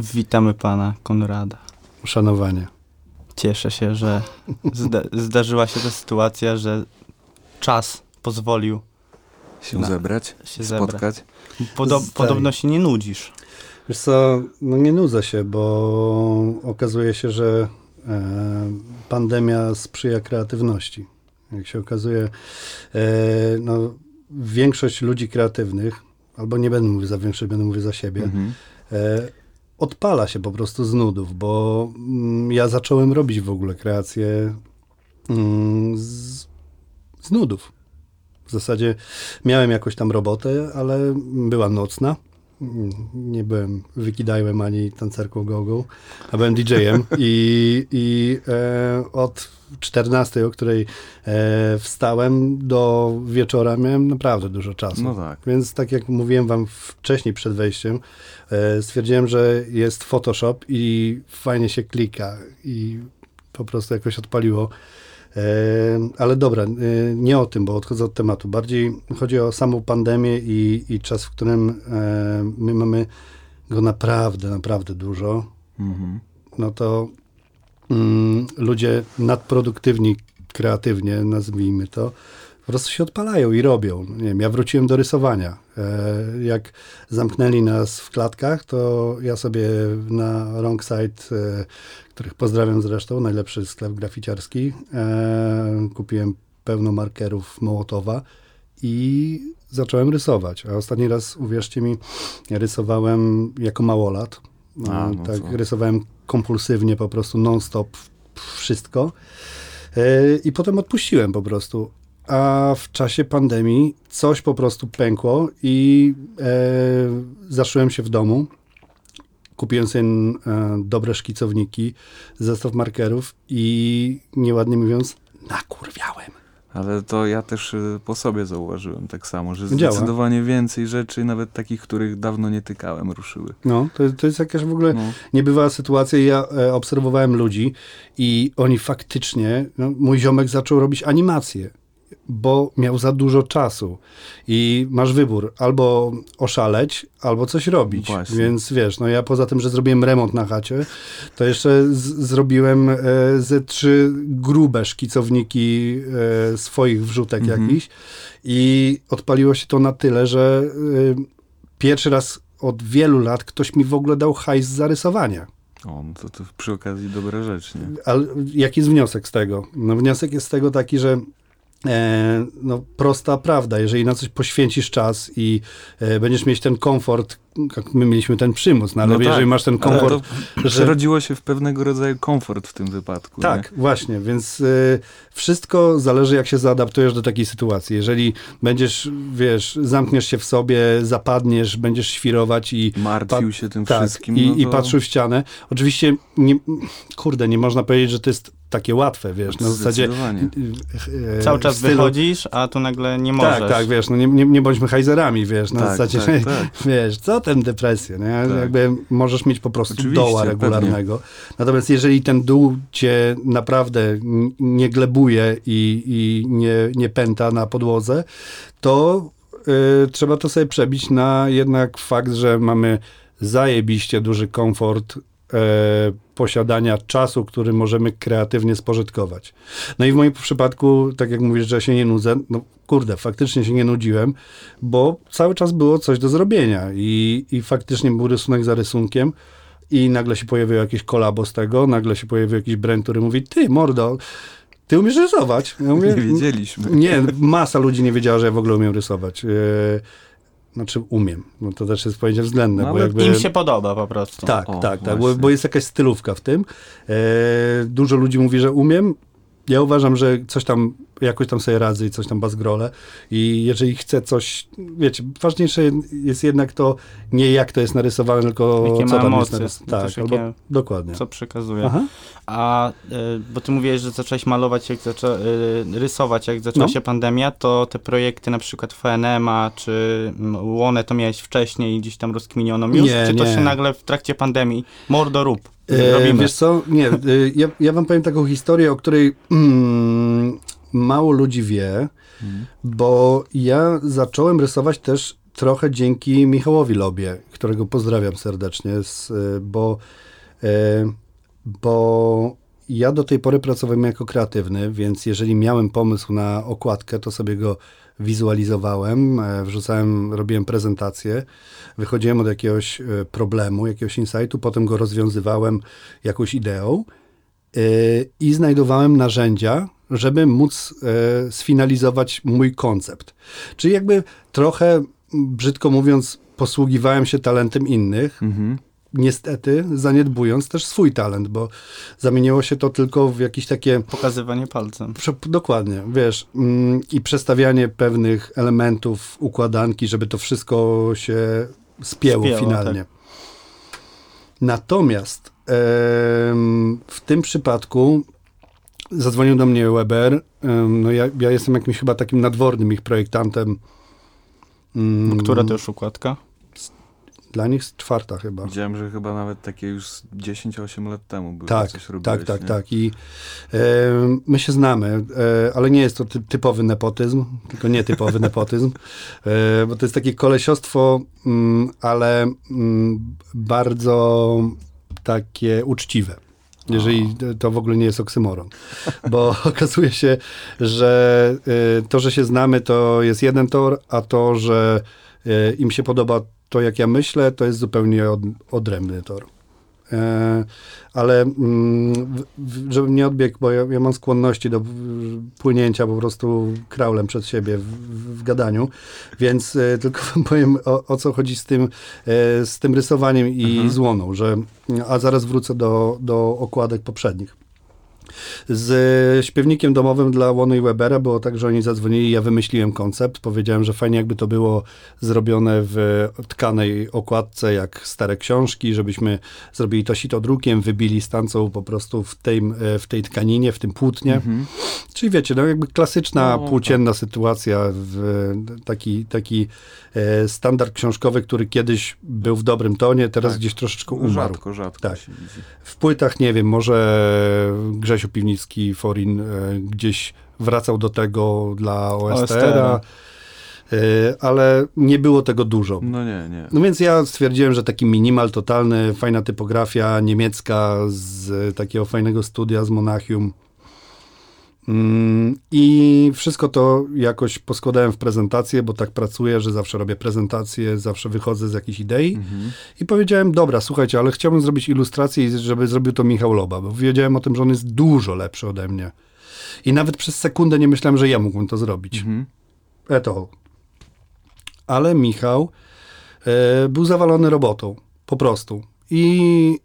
Witamy pana Konrada. Uszanowanie. Cieszę się, że zda zdarzyła się ta sytuacja, że czas pozwolił Się Na- zebrać, się zebrać. spotkać. Podo Zdaje. podobno się nie nudzisz. Wiesz co, no nie nudzę się, bo okazuje się, że e, pandemia sprzyja kreatywności. Jak się okazuje, e, no, większość ludzi kreatywnych, albo nie będę mówił za większość, będę mówił za siebie, Mhm. e, odpala się po prostu z nudów, bo mm, ja zacząłem robić w ogóle kreację mm, z, z nudów. W zasadzie miałem jakąś tam robotę, ale była nocna. Nie byłem wykidajłem ani tancerką gogo, a byłem DJ-em i, i e, od 14, o której e, wstałem do wieczora miałem naprawdę dużo czasu. No tak. Więc tak jak mówiłem wam wcześniej przed wejściem, stwierdziłem, że jest Photoshop i fajnie się klika i po prostu jakoś odpaliło. E, ale dobra, e, nie o tym, bo odchodzę od tematu. Bardziej chodzi o samą pandemię i, i czas, w którym e, my mamy go naprawdę, naprawdę dużo. Mhm. No to mm, ludzie nadproduktywni kreatywnie, nazwijmy to, po prostu się odpalają i robią. Nie wiem, ja wróciłem do rysowania. E, jak zamknęli nas w klatkach, to ja sobie na Wrong Side, e, których pozdrawiam zresztą, najlepszy sklep graficiarski, e, kupiłem pełno markerów Mołotowa i zacząłem rysować. A ostatni raz, uwierzcie mi, rysowałem jako małolat. A, E, no tak, rysowałem kompulsywnie, po prostu non-stop wszystko. I potem odpuściłem po prostu. A w czasie pandemii coś po prostu pękło i e, zaszyłem się w domu. Kupiłem sobie e, dobre szkicowniki, zestaw markerów i nieładnie mówiąc, nakurwiałem. Ale to ja też y, po sobie zauważyłem tak samo, że Działa. zdecydowanie więcej rzeczy, nawet takich, których dawno nie tykałem, ruszyły. No, to, to jest jakaś w ogóle No. niebywała sytuacja. Ja e, obserwowałem ludzi i oni faktycznie, no, mój ziomek zaczął robić animacje, bo miał za dużo czasu. I masz wybór, albo oszaleć, albo coś robić. Właśnie. Więc wiesz, no ja poza tym, że zrobiłem remont na chacie, to jeszcze z, zrobiłem e, ze trzy grube szkicowniki e, swoich wrzutek Mhm. jakichś i odpaliło się to na tyle, że e, pierwszy raz od wielu lat ktoś mi w ogóle dał hajs za rysowania. O, no to, to przy okazji dobra rzecz, nie? Ale jaki jest wniosek z tego? No wniosek jest z tego taki, że no, prosta prawda, jeżeli na coś poświęcisz czas i e, będziesz mieć ten komfort, my mieliśmy ten przymus, no ale No tak, jeżeli masz ten komfort, to że... przerodziło się w pewnego rodzaju komfort w tym wypadku. Tak, właśnie, więc y, wszystko zależy, jak się zaadaptujesz do takiej sytuacji. Jeżeli będziesz, wiesz, zamkniesz się w sobie, zapadniesz, będziesz świrować i Nie? Martwił się tym tak, wszystkim. i, no i to... patrzył w ścianę. Oczywiście, nie, kurde, nie można powiedzieć, że to jest takie łatwe, wiesz, na zasadzie... Zdecydowanie. e, Cały czas w stylu- wychodzisz, a tu nagle nie możesz. Tak, tak, wiesz, no nie, nie, nie bądźmy hajzerami, wiesz, na Tak, zasadzie, tak, tak. wiesz, co ten depresja, nie? Tak. Jakby możesz mieć po prostu Oczywiście, doła pewnie. regularnego. Natomiast jeżeli ten dół cię naprawdę nie glebuje i, i nie, nie pęta na podłodze, to y, trzeba to sobie przebić na jednak fakt, że mamy zajebiście duży komfort e, posiadania czasu, który możemy kreatywnie spożytkować. No i w moim przypadku, tak jak mówisz, że się nie nudzę, no kurde, faktycznie się nie nudziłem, bo cały czas było coś do zrobienia i, i faktycznie był rysunek za rysunkiem i nagle się pojawił jakieś kolabo z tego, nagle się pojawił jakiś brand, który mówi, ty mordo, ty umiesz rysować? Ja mówię, Nie wiedzieliśmy. nie, masa ludzi nie wiedziała, że ja w ogóle umiem rysować. E, znaczy umiem, no to też jest pojęcie względne, No, bo jakby... Im się podoba po prostu. Tak, O, tak, tak, bo, bo jest jakaś stylówka w tym. E, dużo ludzi mówi, że umiem. Ja uważam, że coś tam, jakoś tam sobie radzę i coś tam bazgrolę i jeżeli chcę coś, wiecie, ważniejsze jest jednak to nie jak to jest narysowane, tylko Jakie co ma tam emocje, jest narysowane. Tak, albo dokładnie. Co przekazuje. Aha. A, y, bo ty mówiłeś, że zacząłeś malować, jak zaczą, y, rysować, jak zaczęła No. się pandemia, to te projekty na przykład FNM-a czy mm, Łonę to miałeś wcześniej i gdzieś tam rozkminioną już? Nie, czy to nie. się nagle w trakcie pandemii, mordo rób, E, robimy? Wiesz co, nie, e, ja, ja wam powiem taką historię, o której mm, mało ludzi wie, bo ja zacząłem rysować też trochę dzięki Michałowi Lobie, którego pozdrawiam serdecznie, y, bo, y, bo ja do tej pory pracowałem jako kreatywny, więc jeżeli miałem pomysł na okładkę, to sobie go wizualizowałem, e, wrzucałem, robiłem prezentację, wychodziłem od jakiegoś e, problemu, jakiegoś insightu, potem go rozwiązywałem jakąś ideą e, i znajdowałem narzędzia, żeby móc e, sfinalizować mój koncept. Czyli jakby trochę, brzydko mówiąc, posługiwałem się talentem innych, Mhm. niestety zaniedbując też swój talent, bo zamieniło się to tylko w jakieś takie Pokazywanie palcem. Dokładnie, wiesz, mm, i przestawianie pewnych elementów układanki, żeby to wszystko się spięło, Spięło, finalnie. Natomiast em, w tym przypadku zadzwonił do mnie Weber. no ja, ja jestem jakimś chyba takim nadwornym ich projektantem. Mm, Która to już układka? Dla nich czwarta chyba. Widziałem, że chyba nawet takie już z 10-8 lat temu były. Tak, coś tak, robiłeś, tak, nie? tak. I e, my się znamy, e, ale nie jest to ty, typowy nepotyzm, tylko nietypowy nepotyzm, e, bo to jest takie kolesiostwo, mm, ale mm, bardzo takie uczciwe. Jeżeli to w ogóle nie jest oksymoron. Bo okazuje się, że e, to, że się znamy, to jest jeden tor, a to, że e, im się podoba to, jak ja myślę, to jest zupełnie od, odrębny tor. E, ale mm, żebym nie odbiegł, bo ja, ja mam skłonności do płynięcia po prostu kraulem przed siebie w, w, w gadaniu, więc e, tylko wam powiem o, o co chodzi z tym, e, z tym rysowaniem i Mhm. złoną, że, a zaraz wrócę do, do okładek poprzednich. Z śpiewnikiem domowym dla Łony i Webera było tak, że oni zadzwonili, ja wymyśliłem koncept, powiedziałem, że fajnie jakby to było zrobione w tkanej okładce, jak stare książki, żebyśmy zrobili to sito drukiem, wybili stancą po prostu w tej, w tej tkaninie, w tym płótnie. Mhm. Czyli wiecie, no jakby klasyczna, No, płócienna sytuacja, w, taki, taki e, standard książkowy, który kiedyś był w dobrym tonie, teraz Tak. gdzieś troszeczkę umarł. Rzadko, rzadko Tak. W płytach, nie wiem, może Grzesiu Piwnicki, Forin e, gdzieś wracał do tego dla OSTR-a, e, ale nie było tego dużo. No nie, nie. No więc ja stwierdziłem, że taki minimal totalny, fajna typografia niemiecka z takiego fajnego studia z Monachium. Mm, I wszystko to jakoś poskładałem w prezentację, bo tak pracuję, że zawsze robię prezentację, zawsze wychodzę z jakiejś idei. Mhm. I powiedziałem, dobra, słuchajcie, ale chciałbym zrobić ilustrację, i żeby zrobił to Michał Loba, bo wiedziałem o tym, że on jest dużo lepszy ode mnie. I nawet przez sekundę nie myślałem, że ja mógłbym to zrobić. Mhm. Eto. Ale Michał e, był zawalony robotą. Po prostu. I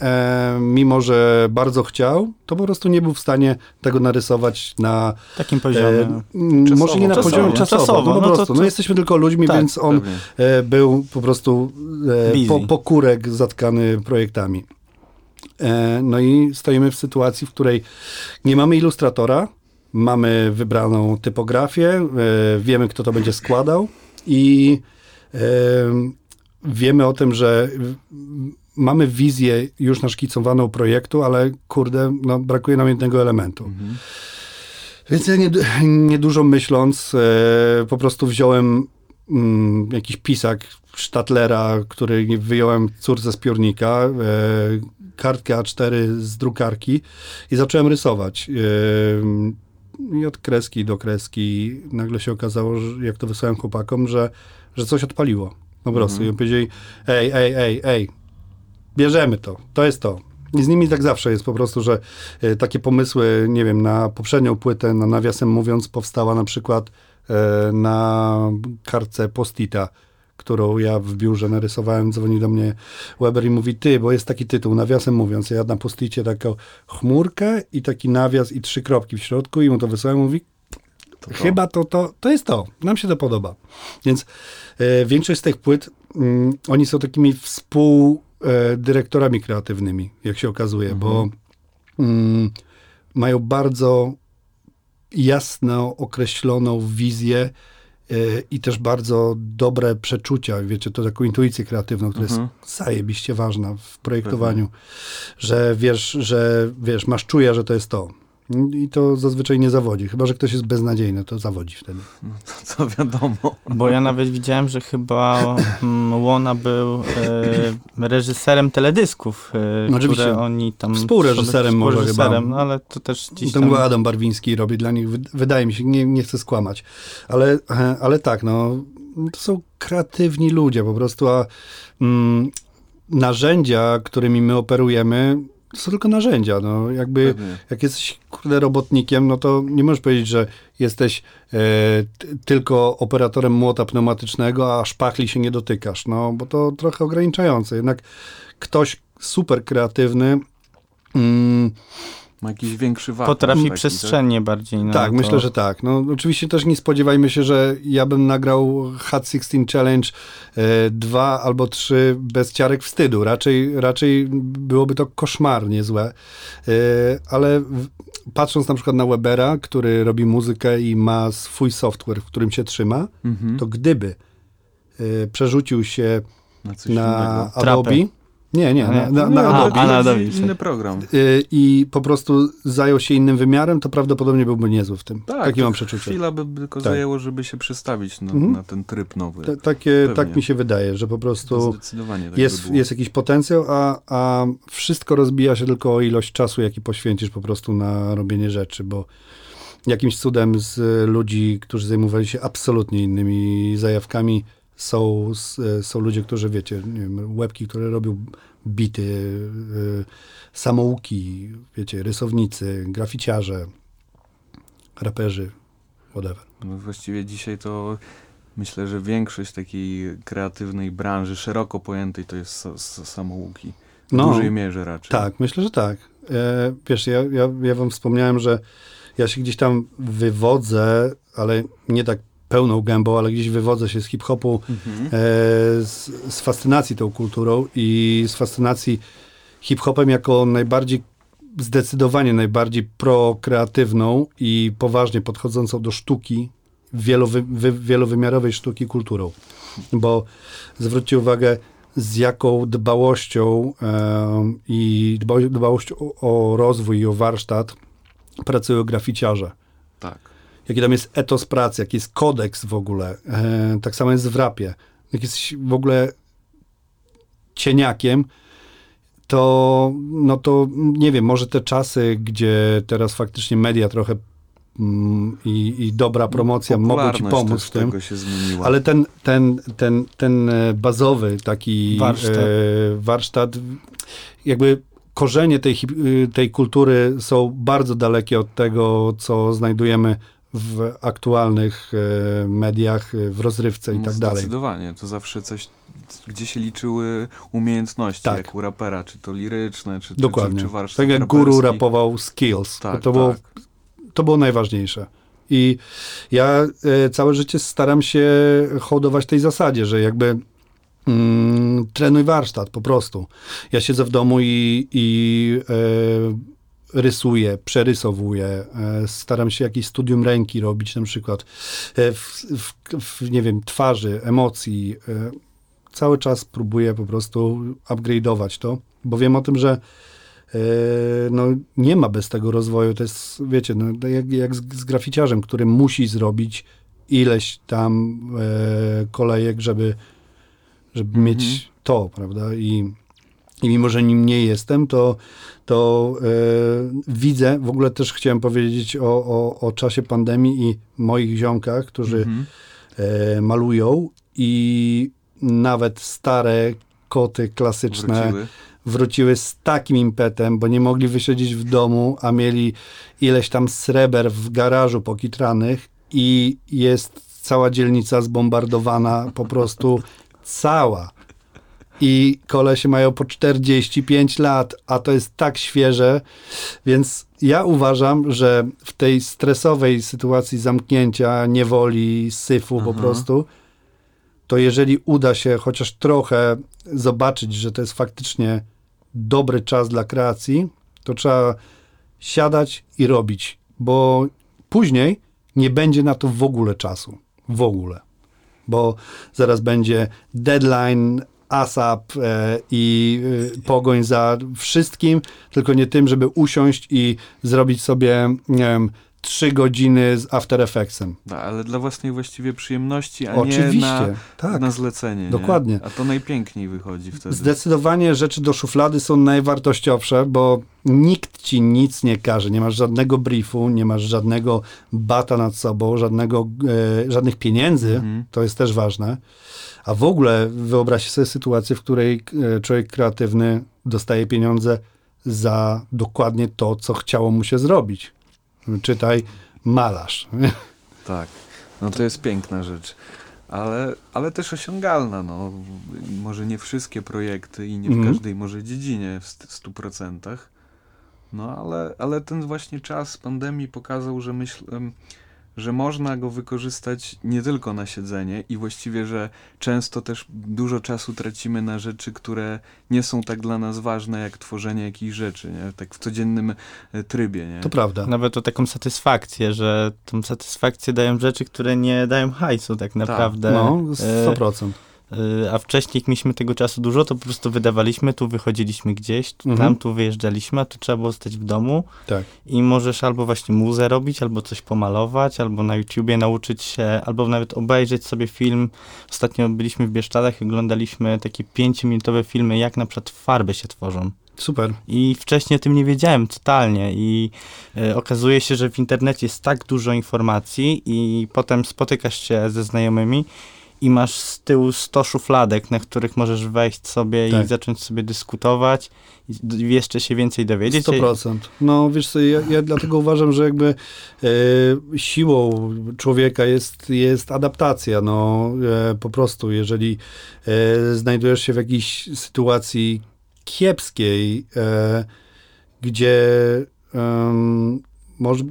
e, mimo, że bardzo chciał, to po prostu nie był w stanie tego narysować na... Takim E, poziomie. m, Czasowo. może nie na Czasowo. poziomie czasowo, Czasowo, no po no to- prostu. to- no jesteśmy tylko ludźmi, Tak, więc on e, był po prostu e, Busy. po, pokórek zatkany projektami. E, no i stoimy w sytuacji, w której nie mamy ilustratora, mamy wybraną typografię, e, wiemy, kto to będzie składał i e, wiemy o tym, że mamy wizję już naszkicowaną projektu, ale kurde, no, brakuje nam jednego elementu. Mhm. Więc ja nie, niedużo myśląc, e, po prostu wziąłem mm, jakiś pisak Statlera, który wyjąłem córce z piórnika, e, kartkę A4 z drukarki i zacząłem rysować. E, I od kreski do kreski nagle się okazało, że jak to wysłałem chłopakom, że, że coś odpaliło. Po prostu. Mhm. I powiedzieli, ej, ej, ej, ej, bierzemy to, to jest to. I z nimi tak zawsze jest po prostu, że e, takie pomysły, nie wiem, na poprzednią płytę, na nawiasem mówiąc, powstała na przykład e, na kartce postita, którą ja w biurze narysowałem, dzwoni do mnie Weber i mówi, ty, bo jest taki tytuł, nawiasem mówiąc, ja na posticie taką chmurkę i taki nawias i trzy kropki w środku i mu to wysłałem, mówi, To. Chyba to, to, to jest to. Nam się to podoba. Więc e, większość z tych płyt, mm, oni są takimi współdyrektorami kreatywnymi, jak się okazuje, bo mm, mają bardzo jasno określoną wizję e, i też bardzo dobre przeczucia, wiecie, to taką intuicję kreatywną, która Mhm. jest zajebiście ważna w projektowaniu, że wiesz, że wiesz, masz czuja, że to jest to. I to zazwyczaj nie zawodzi. Chyba, że ktoś jest beznadziejny, to zawodzi wtedy. No to, co wiadomo. Bo ja nawet widziałem, że chyba mm, Łona był e, reżyserem teledysków, e, No oczywiście. które oni tam... Współreżyserem może chyba. no ale to też gdzieś To tam... chyba Adam Barwiński robi dla nich, wy- wydaje mi się, nie, nie chcę skłamać. Ale, e, ale tak, no, to są kreatywni ludzie po prostu, a mm, narzędzia, którymi my operujemy, to są tylko narzędzia, no, jakby... Pewnie. Jak jesteś kurde robotnikiem, no to nie możesz powiedzieć, że jesteś e, tylko operatorem młota pneumatycznego, a szpachli się nie dotykasz, no bo to trochę ograniczające. Jednak ktoś super kreatywny, mm, Ma jakiś większy wartość. Potrafi taki, przestrzennie bardziej. No, tak, to... myślę, że tak. No, oczywiście też nie spodziewajmy się, że ja bym nagrał Hot 16 Challenge e, dwa albo trzy bez ciarek wstydu. Raczej, raczej byłoby to koszmarnie złe. E, ale w, patrząc na przykład na Webera, który robi muzykę i ma swój software, w którym się trzyma, Mhm. to gdyby e, przerzucił się na na. Adobe, nie, nie, A, nie. na, na, na A, Adobe a na to Adobe, jest inny program. y, i po prostu zajął się innym wymiarem, to prawdopodobnie byłby niezły w tym. Tak, Takie mam przeczucie. Chwila by tylko Tak. zajęło, żeby się przestawić na, Mhm. na ten tryb nowy. Ta- takie, Pewnie. tak mi się wydaje, że po prostu zdecydowanie tak jest, by jest jakiś potencjał, a, a wszystko rozbija się tylko o ilość czasu, jaki poświęcisz po prostu na robienie rzeczy, bo jakimś cudem z ludzi, którzy zajmowali się absolutnie innymi zajawkami, są, s- są ludzie, którzy, wiecie, nie wiem, łebki, które robią bity, y, samouki, wiecie, rysownicy, graficiarze, raperzy, whatever. No właściwie dzisiaj to myślę, że większość takiej kreatywnej branży, szeroko pojętej, to jest sa- sa- samouki. W No. dużej mierze raczej. Tak, myślę, że tak. E, wiesz, ja, ja, ja wam wspomniałem, że ja się gdzieś tam wywodzę, ale nie tak pełną gębą, ale gdzieś wywodzę się z hip-hopu, Mhm. e, z, z fascynacji tą kulturą i z fascynacji hip-hopem jako najbardziej, zdecydowanie najbardziej prokreatywną i poważnie podchodzącą do sztuki, wielowy, wy, wielowymiarowej sztuki kulturą. Bo zwróćcie uwagę, z jaką dbałością em, i dba, dbałością o, o rozwój i o warsztat pracują graficiarze Tak. Jaki tam jest etos pracy, jaki jest kodeks w ogóle. E, tak samo jest w rapie. Jak jesteś w ogóle cieniakiem, to no to nie wiem, może te czasy, gdzie teraz faktycznie media trochę mm, i, i dobra promocja mogą ci pomóc w tym. Ale ten, ten, ten, ten e, bazowy taki Warsztat. e, warsztat, jakby korzenie tej, y, tej kultury są bardzo dalekie od tego, co znajdujemy w aktualnych e, mediach, e, w rozrywce i No tak dalej. Zdecydowanie. To zawsze coś, gdzie się liczyły umiejętności, Tak. jak u rapera, czy to liryczne, czy, Dokładnie. czy, czy warsztat Tak jak guru raperski. rapował skills. Tak, to, było, tak. to było najważniejsze. I ja e, całe życie staram się hołdować tej zasadzie, że jakby mm, trenuj warsztat po prostu. Ja siedzę w domu i, i rysuję, przerysowuję, e, staram się jakieś studium ręki robić na przykład e, w, w, w, nie wiem, twarzy, emocji. E, cały czas próbuję po prostu upgrade'ować to, bo wiem o tym, że no, nie ma bez tego rozwoju. To jest, wiecie, no, jak, jak z, z graficiarzem, który musi zrobić ileś tam e, kolejek, żeby, żeby Mhm. mieć to, prawda? I, I mimo, że nim nie jestem, to, to e, widzę, w ogóle też chciałem powiedzieć o, o, o czasie pandemii i moich ziomkach, którzy Mhm. e, malują i nawet stare koty klasyczne Wróciły. wróciły z takim impetem, bo nie mogli wysiedzieć w domu, a mieli ileś tam sreber w garażu pokitranych i jest cała dzielnica zbombardowana, po prostu cała. I kolesie mają po 45 lat, a to jest tak świeże, więc ja uważam, że w tej stresowej sytuacji zamknięcia, niewoli, syfu po Aha. prostu, to jeżeli uda się chociaż trochę zobaczyć, że to jest faktycznie dobry czas dla kreacji, to trzeba siadać i robić, bo później nie będzie na to w ogóle czasu. W ogóle. Bo zaraz będzie deadline, ASAP e, i e, pogoń za wszystkim, tylko nie tym, żeby usiąść i zrobić sobie, nie wiem, trzy godziny z After Effectsem. No, ale dla własnej właściwie przyjemności, a Oczywiście, nie na, tak. na zlecenie. nie? Dokładnie. A to najpiękniej wychodzi wtedy. Zdecydowanie rzeczy do szuflady są najwartościowsze, bo nikt ci nic nie każe. Nie masz żadnego briefu, nie masz żadnego bata nad sobą, żadnego, e, żadnych pieniędzy. Mhm. To jest też ważne. A w ogóle wyobraźcie sobie sytuację, w której e, człowiek kreatywny dostaje pieniądze za dokładnie to, co chciało mu się zrobić. Czytaj malarz. Tak. No to jest piękna rzecz. Ale, ale też osiągalna. No. Może nie wszystkie projekty i nie w Mhm. każdej może dziedzinie w st- 100%. No ale, ale ten właśnie czas pandemii pokazał, że myślę, że można go wykorzystać nie tylko na siedzenie i właściwie, że często też dużo czasu tracimy na rzeczy, które nie są tak dla nas ważne, jak tworzenie jakichś rzeczy, nie? tak w codziennym e, trybie. Nie? To prawda. Nawet o taką satysfakcję, że tą satysfakcję dają rzeczy, które nie dają hajsu tak naprawdę. No, E, 100%. Y, A wcześniej, jak mieliśmy tego czasu dużo, to po prostu wydawaliśmy, tu wychodziliśmy gdzieś, tu, Mhm. tam, tu wyjeżdżaliśmy, a tu trzeba było stać w domu Tak. i możesz albo właśnie muzę robić, albo coś pomalować, albo na YouTubie nauczyć się, albo nawet obejrzeć sobie film. Ostatnio byliśmy w Bieszczadach i oglądaliśmy takie pięciominutowe filmy, jak na przykład farby się tworzą. Super. I wcześniej o tym nie wiedziałem totalnie i e, okazuje się, że w internecie jest tak dużo informacji i potem spotykasz się ze znajomymi i masz z tyłu 100 szufladek, na których możesz wejść sobie Tak. i zacząć sobie dyskutować i jeszcze się więcej dowiedzieć. 100%. No wiesz co, ja, ja dlatego uważam, że jakby e, siłą człowieka jest, jest adaptacja. No e, po prostu, jeżeli e, znajdujesz się w jakiejś sytuacji kiepskiej, e, gdzie może,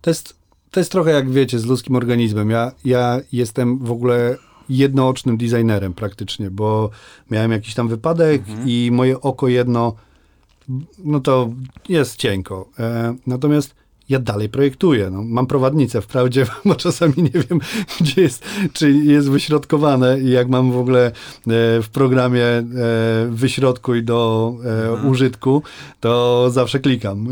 to jest, to jest trochę jak wiecie, z ludzkim organizmem. Ja, ja jestem w ogóle jednoocznym designerem praktycznie, bo miałem jakiś tam wypadek Mhm. i moje oko jedno no to jest cienko. E, natomiast ja dalej projektuję. No, mam prowadnicę wprawdzie, bo czasami nie wiem, gdzie jest, czy jest wyśrodkowane i jak mam w ogóle e, w programie e, wyśrodkuj do e, Mhm. użytku, to zawsze klikam,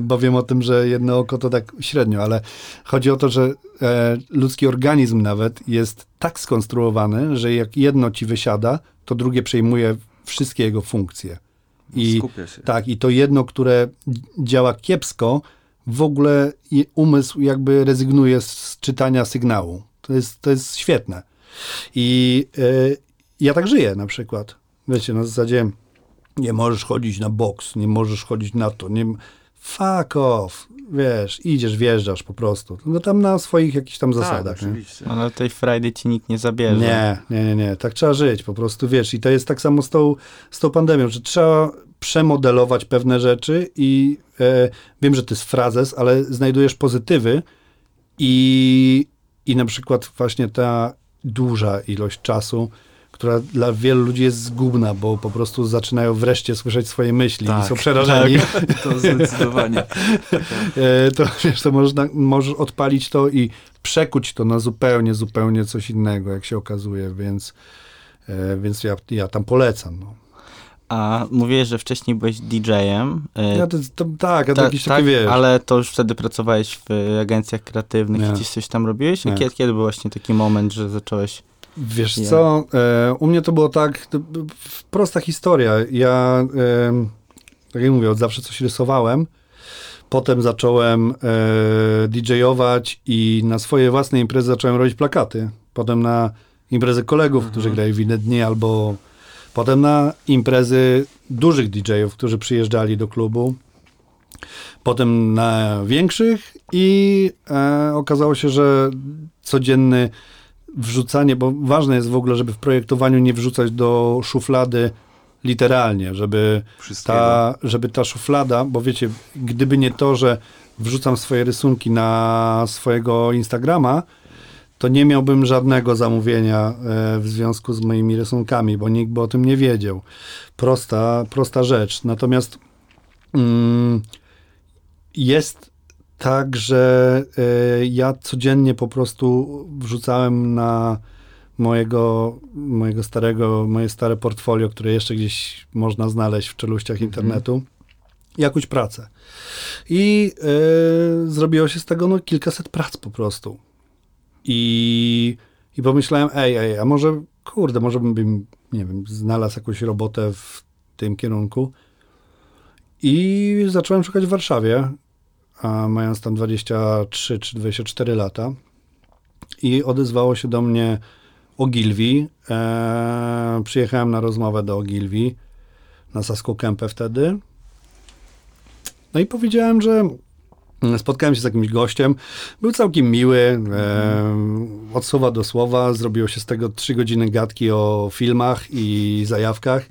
bo wiem o tym, że jedno oko to tak średnio, ale chodzi o to, że ludzki organizm nawet jest tak skonstruowany, że jak jedno ci wysiada, to drugie przejmuje wszystkie jego funkcje. I tak, i to jedno, które działa kiepsko, w ogóle umysł jakby rezygnuje z czytania sygnału. To jest, to jest świetne. I y, ja tak żyję na przykład. Wiecie, na zasadzie nie możesz chodzić na boks, nie możesz chodzić na to, nie... Fuck off, wiesz, idziesz, wjeżdżasz po prostu. No tam na swoich jakichś tam tak, zasadach. nie? oczywiście. Ale tej Friday ci nikt nie zabierze. Nie, nie, nie, nie. Tak trzeba żyć po prostu, wiesz. I to jest tak samo z tą, z tą pandemią, że trzeba przemodelować pewne rzeczy i e, wiem, że to jest frazes, ale znajdujesz pozytywy i, i na przykład właśnie ta duża ilość czasu, która dla wielu ludzi jest zgubna, bo po prostu zaczynają wreszcie słyszeć swoje myśli Tak, i są przerażeni. To zdecydowanie. E, to wiesz, to można, możesz odpalić to i przekuć to na zupełnie, zupełnie coś innego, jak się okazuje, więc, e, więc ja, ja tam polecam. No. A mówiłeś, że wcześniej byłeś DJ-em. y, Ja to, to, tak, a to Ta- jakieś tak, wiesz, ale to już wtedy pracowałeś w agencjach kreatywnych Nie. i gdzieś coś tam robiłeś? Kiedy, kiedy był właśnie taki moment, że zacząłeś... wiesz Ja. co, e, u mnie to było tak, to, prosta historia. Ja, e, tak jak mówię, od zawsze coś rysowałem, potem zacząłem e, DJ-ować i na swoje własne imprezy zacząłem robić plakaty. Potem na imprezy kolegów, Mhm. którzy grają w inne dni, albo potem na imprezy dużych DJ-ów, którzy przyjeżdżali do klubu. Potem na większych i e, okazało się, że codzienny wrzucanie, bo ważne jest w ogóle, żeby w projektowaniu nie wrzucać do szuflady literalnie, żeby ta, żeby ta szuflada, bo wiecie, gdyby nie to, że wrzucam swoje rysunki na swojego Instagrama, to nie miałbym żadnego zamówienia e, w związku z moimi rysunkami, bo nikt by o tym nie wiedział. Prosta, prosta rzecz. Natomiast mm, jest tak, że e, ja codziennie po prostu wrzucałem na mojego, mojego starego, moje stare portfolio, które jeszcze gdzieś można znaleźć w czeluściach internetu, jakąś pracę. I e, zrobiło się z tego no, kilkaset prac po prostu. I, I pomyślałem, ej, ej, a może, kurde, może bym, nie wiem, znalazł jakąś robotę w tym kierunku. I zacząłem szukać w Warszawie, mając tam 23 czy 24 lata. I odezwało się do mnie Ogilvy. E, przyjechałem na rozmowę do Ogilvy, na Saską Kępę wtedy. No i powiedziałem, że spotkałem się z jakimś gościem. Był całkiem miły. E, od słowa do słowa zrobiło się z tego trzy godziny gadki o filmach i zajawkach.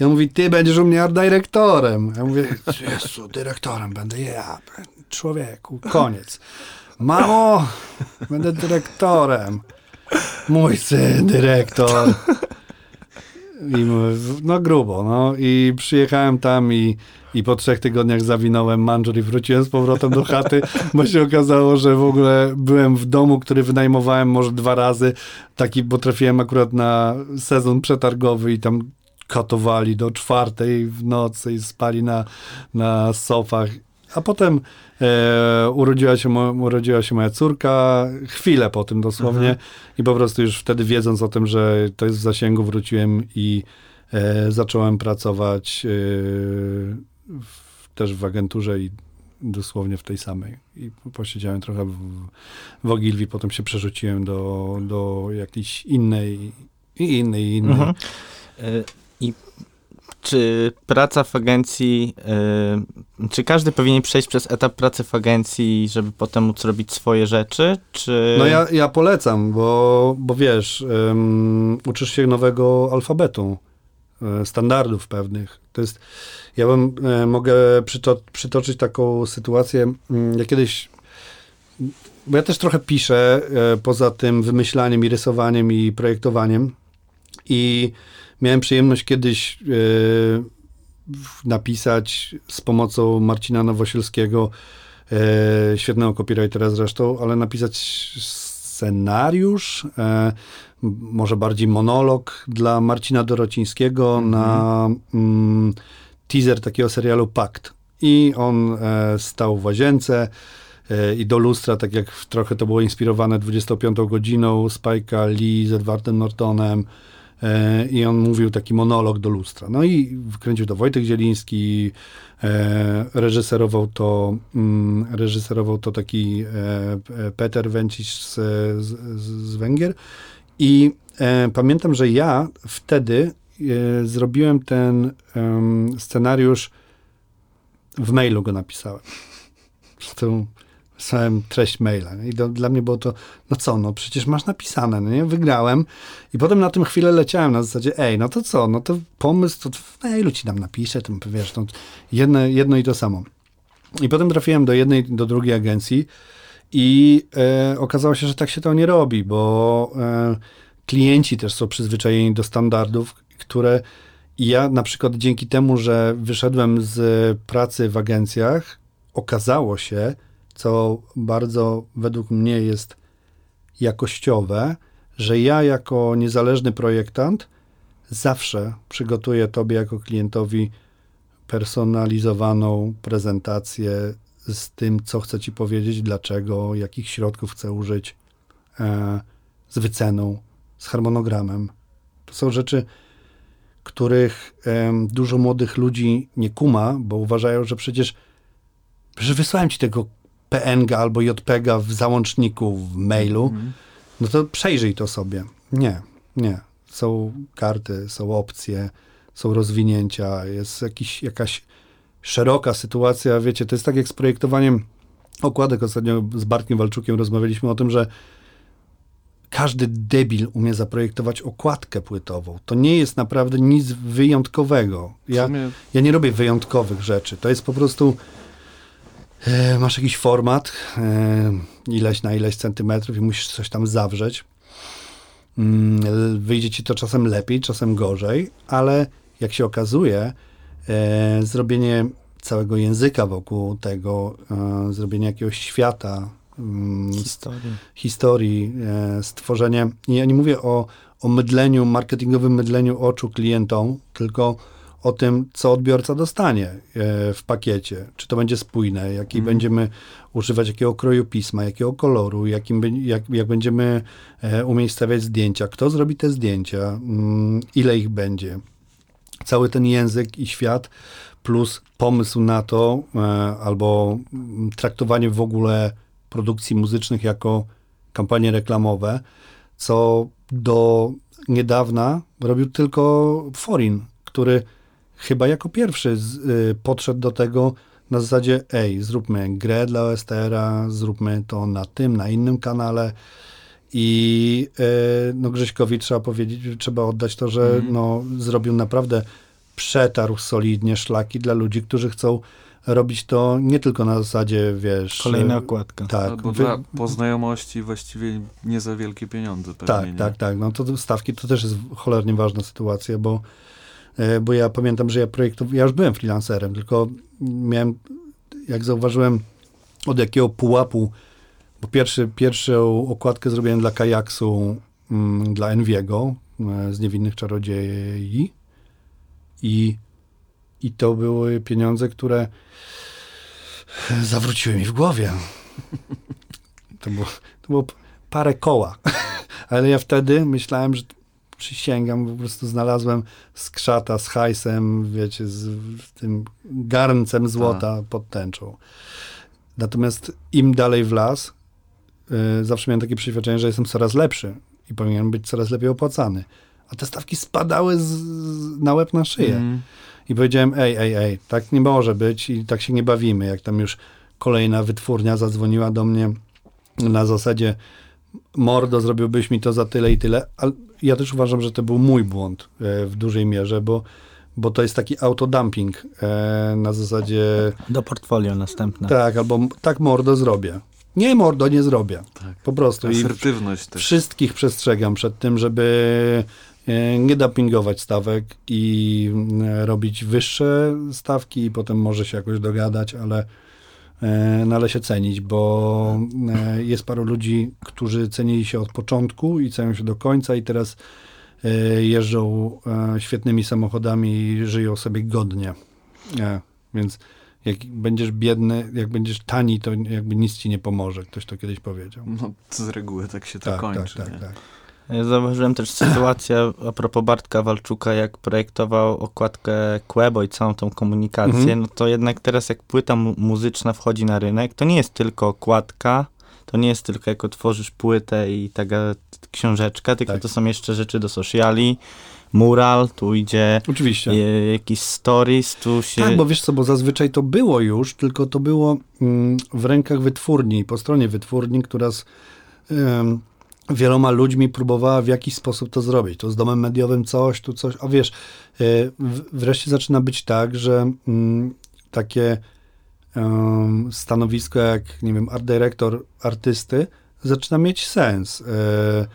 I on mówi, ty będziesz u mnie dyrektorem. Ja mówię, Jezu, dyrektorem będę ja. Człowieku, koniec. Mamo, będę dyrektorem. Mój syn, dyrektor. I no grubo, no. I przyjechałem tam i, i po trzech tygodniach zawinąłem manżur i wróciłem z powrotem do chaty, bo się okazało, że w ogóle byłem w domu, który wynajmowałem może dwa razy, taki, bo trafiłem akurat na sezon przetargowy i tam katowali do czwartej w nocy i spali na, na sofach. A potem e, urodziła, się urodziła się moja córka, chwilę po tym dosłownie Mhm. i po prostu już wtedy wiedząc o tym, że to jest w zasięgu, wróciłem i e, zacząłem pracować e, w, też w agenturze i dosłownie w tej samej. I posiedziałem trochę w, w Ogilvii, potem się przerzuciłem do, do jakiejś innej i innej, i innej. Mhm. Y, I czy praca w agencji, y, czy każdy powinien przejść przez etap pracy w agencji, żeby potem móc robić swoje rzeczy, czy... No ja, ja polecam, bo, bo wiesz, uczysz się nowego alfabetu, e, standardów pewnych. To jest, ja bym, e, mogę przyto, przytoczyć taką sytuację, mm, ja kiedyś, bo ja też trochę piszę, e, poza tym wymyślaniem i rysowaniem i projektowaniem i miałem przyjemność kiedyś e, napisać z pomocą Marcina Nowosielskiego, e, świetnego copywritera zresztą, ale napisać scenariusz, e, może bardziej monolog dla Marcina Dorocińskiego na mm, teaser takiego serialu Pakt. I on e, stał w łazience e, i do lustra, tak jak trochę to było inspirowane 25 godziną Spike'a Lee z Edwardem Nortonem, I on mówił taki monolog do lustra. No i wkręcił to Wojtek Zieliński, e, reżyserował to, mm, reżyserował to taki e, e, Peter Węcisz z, z, z Węgier. I e, pamiętam, że ja wtedy e, zrobiłem ten scenariusz, w mailu go napisałem. Zresztą wysłałem treść maila. I do, dla mnie było to, no co, no przecież masz napisane, no nie? Wygrałem. I potem na tym chwilę leciałem na zasadzie, ej, no to co, no to pomysł, to w mailu ci tam napiszę, to wiesz, no, jedno, jedno i to samo. I potem trafiłem do jednej, do drugiej agencji i e, okazało się, że tak się to nie robi, bo e, klienci też są przyzwyczajeni do standardów, które ja na przykład dzięki temu, że wyszedłem z pracy w agencjach, okazało się, co bardzo według mnie jest jakościowe, że ja jako niezależny projektant zawsze przygotuję tobie jako klientowi personalizowaną prezentację z tym, co chcę ci powiedzieć, dlaczego, jakich środków chcę użyć, e, z wyceną, z harmonogramem. To są rzeczy, których em, dużo młodych ludzi nie kuma, bo uważają, że przecież, że wysłałem ci tego PNG albo JPEGa w załączniku w mailu, Mhm. no to przejrzyj to sobie. Nie, nie. Są karty, są opcje, są rozwinięcia, jest jakiś, jakaś szeroka sytuacja. Wiecie, to jest tak jak z projektowaniem okładek. Ostatnio z Bartkiem Walczukiem rozmawialiśmy o tym, że każdy debil umie zaprojektować okładkę płytową. To nie jest naprawdę nic wyjątkowego. Ja, sumie ja nie robię wyjątkowych rzeczy. To jest po prostu. E, masz jakiś format, e, ileś na ileś centymetrów i musisz coś tam zawrzeć. Mm, wyjdzie ci to czasem lepiej, czasem gorzej, ale jak się okazuje, e, zrobienie całego języka wokół tego, zrobienie jakiegoś świata mm, Historii. historii, stworzenie. Ja nie mówię o, o mydleniu, marketingowym mydleniu oczu klientom, tylko o tym, co odbiorca dostanie e, w pakiecie. Czy to będzie spójne, jaki Mhm. będziemy używać, jakiego kroju pisma, jakiego koloru, jakim, jak, jak będziemy e, umiejscawiać zdjęcia, kto zrobi te zdjęcia, mm, ile ich będzie. Cały ten język i świat, plus pomysł na to, e, albo mm, traktowanie w ogóle produkcji muzycznych jako kampanie reklamowe, co do niedawna robił tylko Forin, który chyba jako pierwszy z, y, podszedł do tego na zasadzie, ej, zróbmy grę dla OSTR-a, zróbmy to na tym, na innym kanale. I y, no Grześkowi trzeba powiedzieć, trzeba oddać to, że Mhm. no, zrobił naprawdę przetarł solidnie szlaki dla ludzi, którzy chcą robić to nie tylko na zasadzie, wiesz... Kolejna y, okładka. Tak, Albo wy- dla, po znajomości właściwie nie za wielkie pieniądze pewnie. tak, nie? tak, tak. No to stawki to też jest cholernie ważna sytuacja, bo, bo ja pamiętam, że ja projektowałem, ja już byłem freelancerem, tylko miałem, jak zauważyłem, od jakiego pułapu, bo pierwszy, pierwszą okładkę zrobiłem dla Kajaksu, mm, dla Enviego e, z Niewinnych Czarodziei i, i to były pieniądze, które zawróciły mi w głowie. To było, to było parę koła. Ale ja wtedy myślałem, że przysięgam, po prostu znalazłem skrzata z hajsem, wiecie, z tym garncem złota pod tęczą. Natomiast im dalej w las, y, zawsze miałem takie przeświadczenie, że jestem coraz lepszy i powinienem być coraz lepiej opłacany. A te stawki spadały z, z, na łeb na szyję. Mm. I powiedziałem, ej, ej, ej, tak nie może być i tak się nie bawimy. Jak tam już kolejna wytwórnia zadzwoniła do mnie na zasadzie mordo, zrobiłbyś mi to za tyle i tyle. Ale ja też uważam, że to był mój błąd e, w dużej mierze, bo, bo to jest taki autodumping e, na zasadzie Do portfolio następne. tak, albo tak mordo zrobię. Nie mordo, nie zrobię. Tak. Po prostu. I Asertywność też. Wszystkich przestrzegam przed tym, żeby e, nie dumpingować stawek i robić wyższe stawki i potem może się jakoś dogadać, ale, e, ale się cenić, bo e, jest paru ludzi, którzy cenili się od początku i cenią się do końca i teraz e, jeżdżą świetnymi samochodami i żyją sobie godnie. Więc jak będziesz biedny, jak będziesz tani, to jakby nic ci nie pomoże. Ktoś to kiedyś powiedział. No, z reguły tak się to Tak, kończy. tak, tak, tak. Zauważyłem też sytuację a propos Bartka Walczuka, jak projektował okładkę Quebo i całą tą komunikację, Mhm. no to jednak teraz jak płyta mu- muzyczna wchodzi na rynek, to nie jest tylko okładka, to nie jest tylko jak otworzysz płytę i taka książeczka, tylko Tak. to są jeszcze rzeczy do sociali, mural, tu idzie Oczywiście. e, jakiś stories, tu się... Tak, bo wiesz co, bo zazwyczaj to było już, tylko to było mm, w rękach wytwórni, po stronie wytwórni, która z wieloma ludźmi próbowała w jakiś sposób to zrobić. Tu z domem mediowym coś, tu coś, a wiesz, e, wreszcie zaczyna być tak, że mm, takie stanowisko jak, nie wiem, art dyrektor artysty zaczyna mieć sens. E,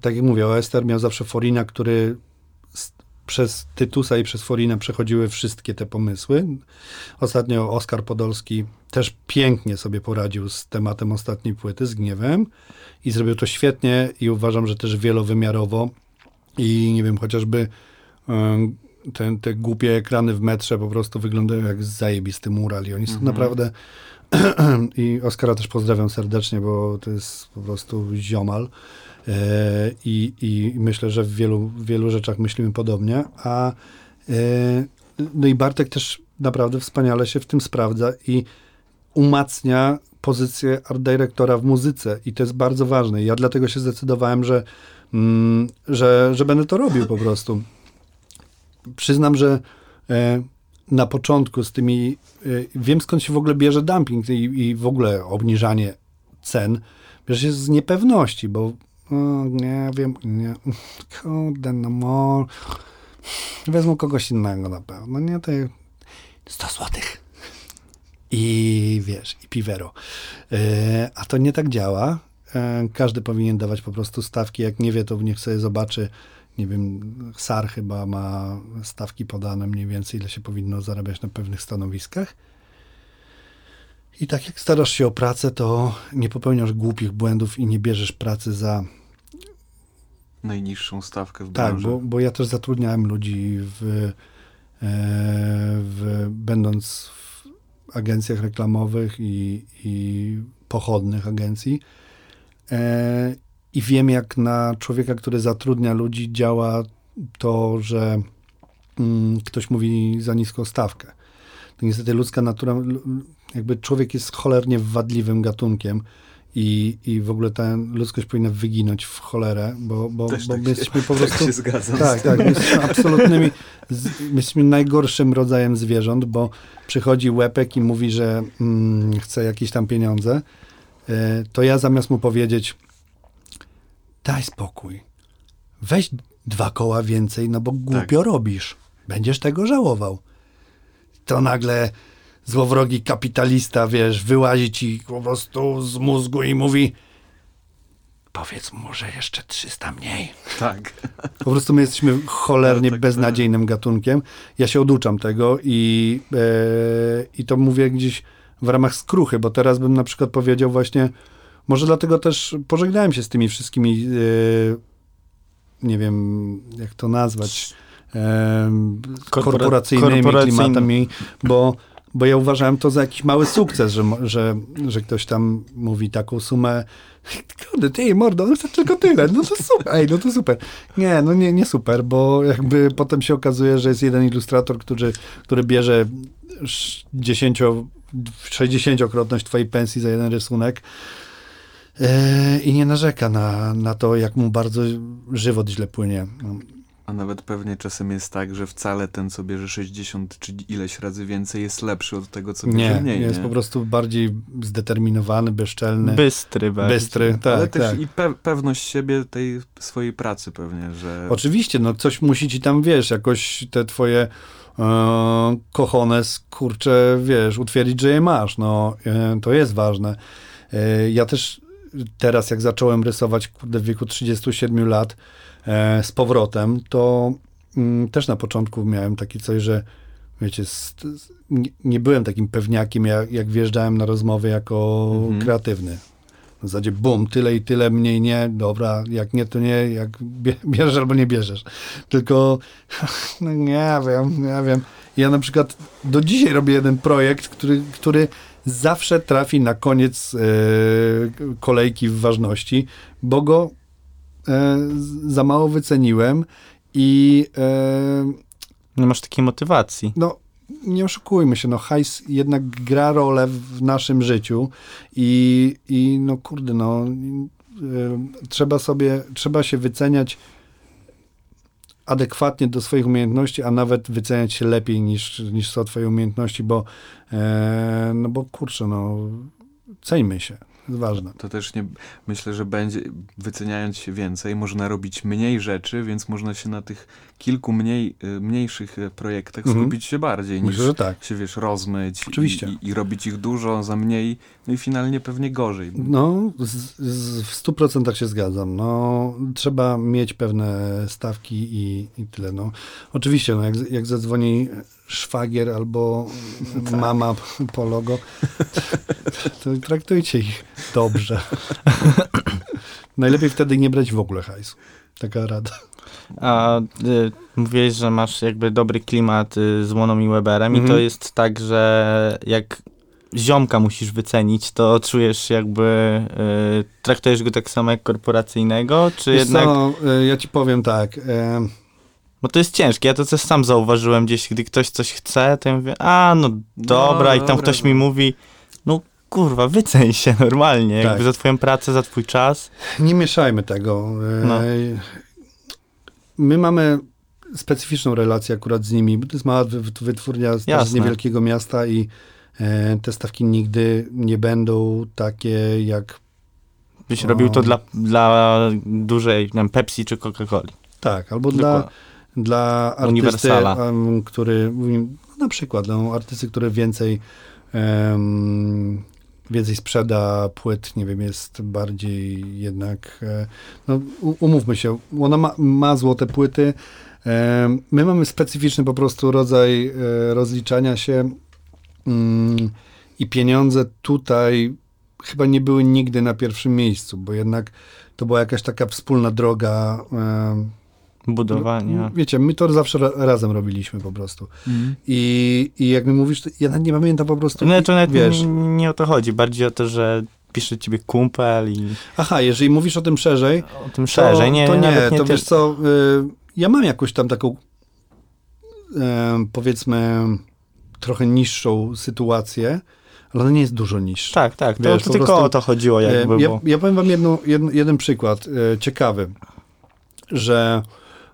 tak jak mówię, OSTR miał zawsze Forina, który przez Tytusa i przez Forinę przechodziły wszystkie te pomysły. Ostatnio Oskar Podolski też pięknie sobie poradził z tematem ostatniej płyty, z gniewem i zrobił to świetnie i uważam, że też wielowymiarowo i nie wiem, chociażby em, te, te głupie ekrany w metrze po prostu wyglądają jak zajebisty mural i oni są Mhm. naprawdę i Oskara też pozdrawiam serdecznie, bo to jest po prostu ziomal. E, I, I myślę, że w wielu, wielu rzeczach myślimy podobnie. A e, no i Bartek też naprawdę wspaniale się w tym sprawdza i umacnia pozycję art dyrektora w muzyce i to jest bardzo ważne. Ja dlatego się zdecydowałem, że, mm, że, że będę to robił po prostu. Przyznam, że e, na początku z tymi, wiem skąd się w ogóle bierze dumping i, i w ogóle obniżanie cen, bierze się z niepewności, bo o, nie wiem, nie, kurde, no mo, wezmą kogoś innego na pewno, nie, to 100 złotych. I wiesz, i piwero. E, a to nie tak działa. E, każdy powinien dawać po prostu stawki. Jak nie wie, to niech sobie zobaczy. Nie wiem, SAR chyba ma stawki podane mniej więcej, ile się powinno zarabiać na pewnych stanowiskach. I tak jak starasz się o pracę, to nie popełniasz głupich błędów i nie bierzesz pracy za... Najniższą stawkę w Tak, branży. bo, bo ja też zatrudniałem ludzi w, e, w będąc w agencjach reklamowych i, i pochodnych agencji. E, I wiem, jak na człowieka, który zatrudnia ludzi, działa to, że mm, ktoś mówi za niską stawkę. To niestety ludzka natura, jakby człowiek jest cholernie wadliwym gatunkiem i, i w ogóle ta ludzkość powinna wyginąć w cholerę, bo, bo, Też bo tak my się- jesteśmy po tak prostu... się zgadzam. Tak, tak. My jesteśmy absolutnymi, z, my jesteśmy najgorszym rodzajem zwierząt, bo przychodzi łepek i mówi, że mm, chce jakieś tam pieniądze, e, to ja zamiast mu powiedzieć daj spokój, weź dwa koła więcej, no bo głupio robisz, będziesz tego żałował. To nagle złowrogi kapitalista, wiesz, wyłazi ci po prostu z mózgu i mówi powiedz mu, że jeszcze 300 mniej. Tak. Po prostu my jesteśmy cholernie No, tak, beznadziejnym gatunkiem. Ja się oduczam tego i, e, i to mówię gdzieś w ramach skruchy, bo teraz bym na przykład powiedział właśnie, może dlatego też pożegnałem się z tymi wszystkimi, e, nie wiem jak to nazwać, e, Korpora- korporacyjnymi korporacyjny- klimatami, bo, bo ja uważałem to za jakiś mały sukces, że, że, że ktoś tam mówi taką sumę, Kurde, ty, mordo, no to tylko tyle, no to super, ej, no to super. Nie, no nie, nie super, bo jakby potem się okazuje, że jest jeden ilustrator, który, który bierze sz- 10, 60-krotność twojej pensji za jeden rysunek yy, i nie narzeka na, na to, jak mu bardzo żywot źle płynie. No, A nawet pewnie czasem jest tak, że wcale ten, co bierze 60 czy ileś razy więcej, jest lepszy od tego, co bierze Nie, mniej. jest nie? po prostu bardziej zdeterminowany, bezczelny, Bystry bardziej. bystry. Tak, Ale też tak. i pe- pewność siebie tej swojej pracy pewnie, że Oczywiście, no coś musi ci tam, wiesz, jakoś te twoje e, kochones, kurczę, wiesz, utwierdzić, że je masz, no, e, to jest ważne. E, ja też teraz, jak zacząłem rysować, kurde, w wieku 37 lat z powrotem, to mm, też na początku miałem takie coś, że wiecie, nie, byłem takim pewniakiem, jak, jak wjeżdżałem na rozmowy jako Mhm. kreatywny. W zasadzie bum, tyle i tyle, mniej nie, dobra, jak nie, to nie, jak bie- bierzesz albo nie bierzesz. Tylko, no nie wiem, nie wiem. Ja na przykład do dzisiaj robię jeden projekt, który, który zawsze trafi na koniec e, kolejki w ważności, bo go e, za mało wyceniłem i e, Nie masz takiej motywacji. no, nie oszukujmy się, no hajs jednak gra rolę w naszym życiu i, i no kurde, no y, trzeba sobie, trzeba się wyceniać adekwatnie do swoich umiejętności, a nawet wyceniać się lepiej niż, niż są twoje umiejętności, bo e, no bo kurczę, no ceńmy się, jest ważne. to też nie, myślę, że będzie, wyceniając się więcej, można robić mniej rzeczy, więc można się na tych kilku mniej, y, mniejszych y, projektach Mhm. skupić się bardziej, Myślę, niż tak. się, wiesz, rozmyć Oczywiście. I, i, i robić ich dużo za mniej, no i finalnie pewnie gorzej. No, z, z, w 100% się zgadzam. No, trzeba mieć pewne stawki i, i tyle. No. Oczywiście, no, jak, jak zadzwoni szwagier albo mama po logo, to traktujcie ich dobrze. Najlepiej wtedy nie brać w ogóle hajsu. Taka rada. A y, mówiłeś, że masz jakby dobry klimat y, z Łoną i Weberem i Mhm. to jest tak, że jak ziomka musisz wycenić, to czujesz jakby, y, traktujesz go tak samo jak korporacyjnego, czy Wiesz jednak, co, e, ja ci powiem tak. E, bo to jest ciężkie, ja to też sam zauważyłem gdzieś, gdy ktoś coś chce, to ja mówię, a no dobra, i tam dobra, ktoś no. mi mówi, no kurwa, wyceń się normalnie, Tak. jakby za twoją pracę, za twój czas. Nie mieszajmy tego. E, No. My mamy specyficzną relację akurat z nimi, bo to jest mała wy- wytwórnia z, niewielkiego miasta i e, te stawki nigdy nie będą takie jak Byś O. robił to dla, dla dużej, nie wiem, Pepsi czy Coca-Coli. tak, albo Dokładnie. dla artysty, Uniwersala. em, który na przykład no, artysty, który więcej em, więcej sprzeda płyt, nie wiem, jest bardziej jednak, e, no umówmy się, ona ma, ma złote płyty, my mamy specyficzny po prostu rodzaj e, rozliczania się mm, i pieniądze tutaj chyba nie były nigdy na pierwszym miejscu, bo jednak to była jakaś taka wspólna droga. Budowania. no, wiecie, my to zawsze ra razem robiliśmy po prostu. Mhm. I, I jak mi mówisz, to ja nawet nie pamiętam po prostu. No, to nawet wiesz, nie, nie o to chodzi, bardziej o to, że pisze ciebie kumpel i aha, jeżeli mówisz o tym szerzej, o tym szerzej. Nie, to nie, nie to wiesz co, y, ja mam jakąś tam taką y, powiedzmy trochę niższą sytuację, ale ona nie jest dużo niższa. Tak, tak, to, Wiesz, to po tylko prostu, o to chodziło E, jakby, ja, bo... ja powiem wam jedną, jedn, jeden przykład e, ciekawy, że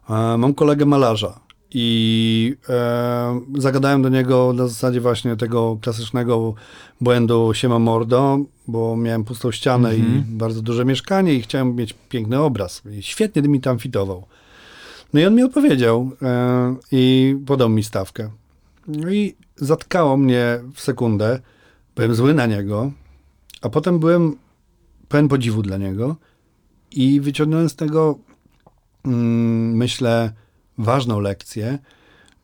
mam kolegę malarza i e, zagadałem do niego na zasadzie właśnie tego klasycznego błędu siema mordo, bo miałem pustą ścianę Mhm. i bardzo duże mieszkanie i chciałem mieć piękny obraz. I świetnie mi tam fitował. No i on mi odpowiedział e, i podał mi stawkę. No i zatkało mnie w sekundę. Byłem zły na niego, a potem byłem pełen podziwu dla niego i wyciągnąłem z tego, mm, myślę, ważną lekcję,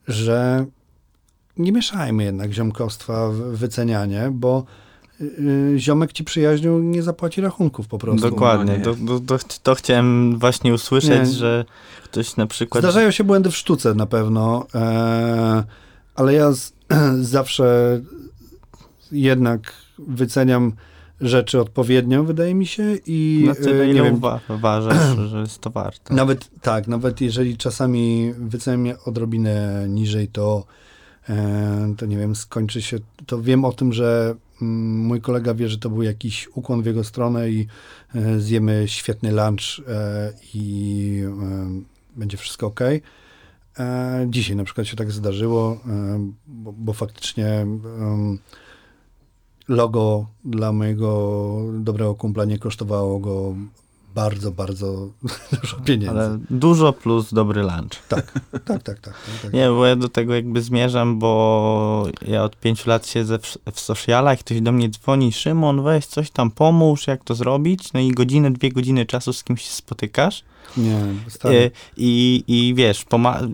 że nie mieszajmy jednak ziomkostwa w wycenianie, bo y, ziomek ci przyjaźnią nie zapłaci rachunków po prostu. Dokładnie, No to chciałem właśnie usłyszeć, Nie. że ktoś na przykład... Zdarzają się błędy w sztuce na pewno, e, ale ja z, zawsze jednak wyceniam rzeczy odpowiednio, wydaje mi się, i na tyle, e, nie ile wiem, uwa- uważasz, że jest to warte. Nawet tak, nawet jeżeli czasami wyceniam odrobinę niżej, to, e, to nie wiem, skończy się, to wiem o tym, że mm, mój kolega wie, że to był jakiś ukłon w jego stronę i e, zjemy świetny lunch i będzie wszystko ok. Dzisiaj na przykład się tak zdarzyło, bo, bo faktycznie logo dla mojego dobrego kumpla nie kosztowało go bardzo, bardzo dużo pieniędzy. Ale dużo plus dobry lunch. Tak, tak, tak, tak. tak, tak. Nie, bo ja do tego jakby zmierzam, bo ja od pięciu lat siedzę w, w socialach, ktoś do mnie dzwoni, Szymon, weź coś tam pomóż, jak to zrobić, no i godzinę, dwie godziny czasu z kimś się spotykasz Nie, e, stary. i, i wiesz,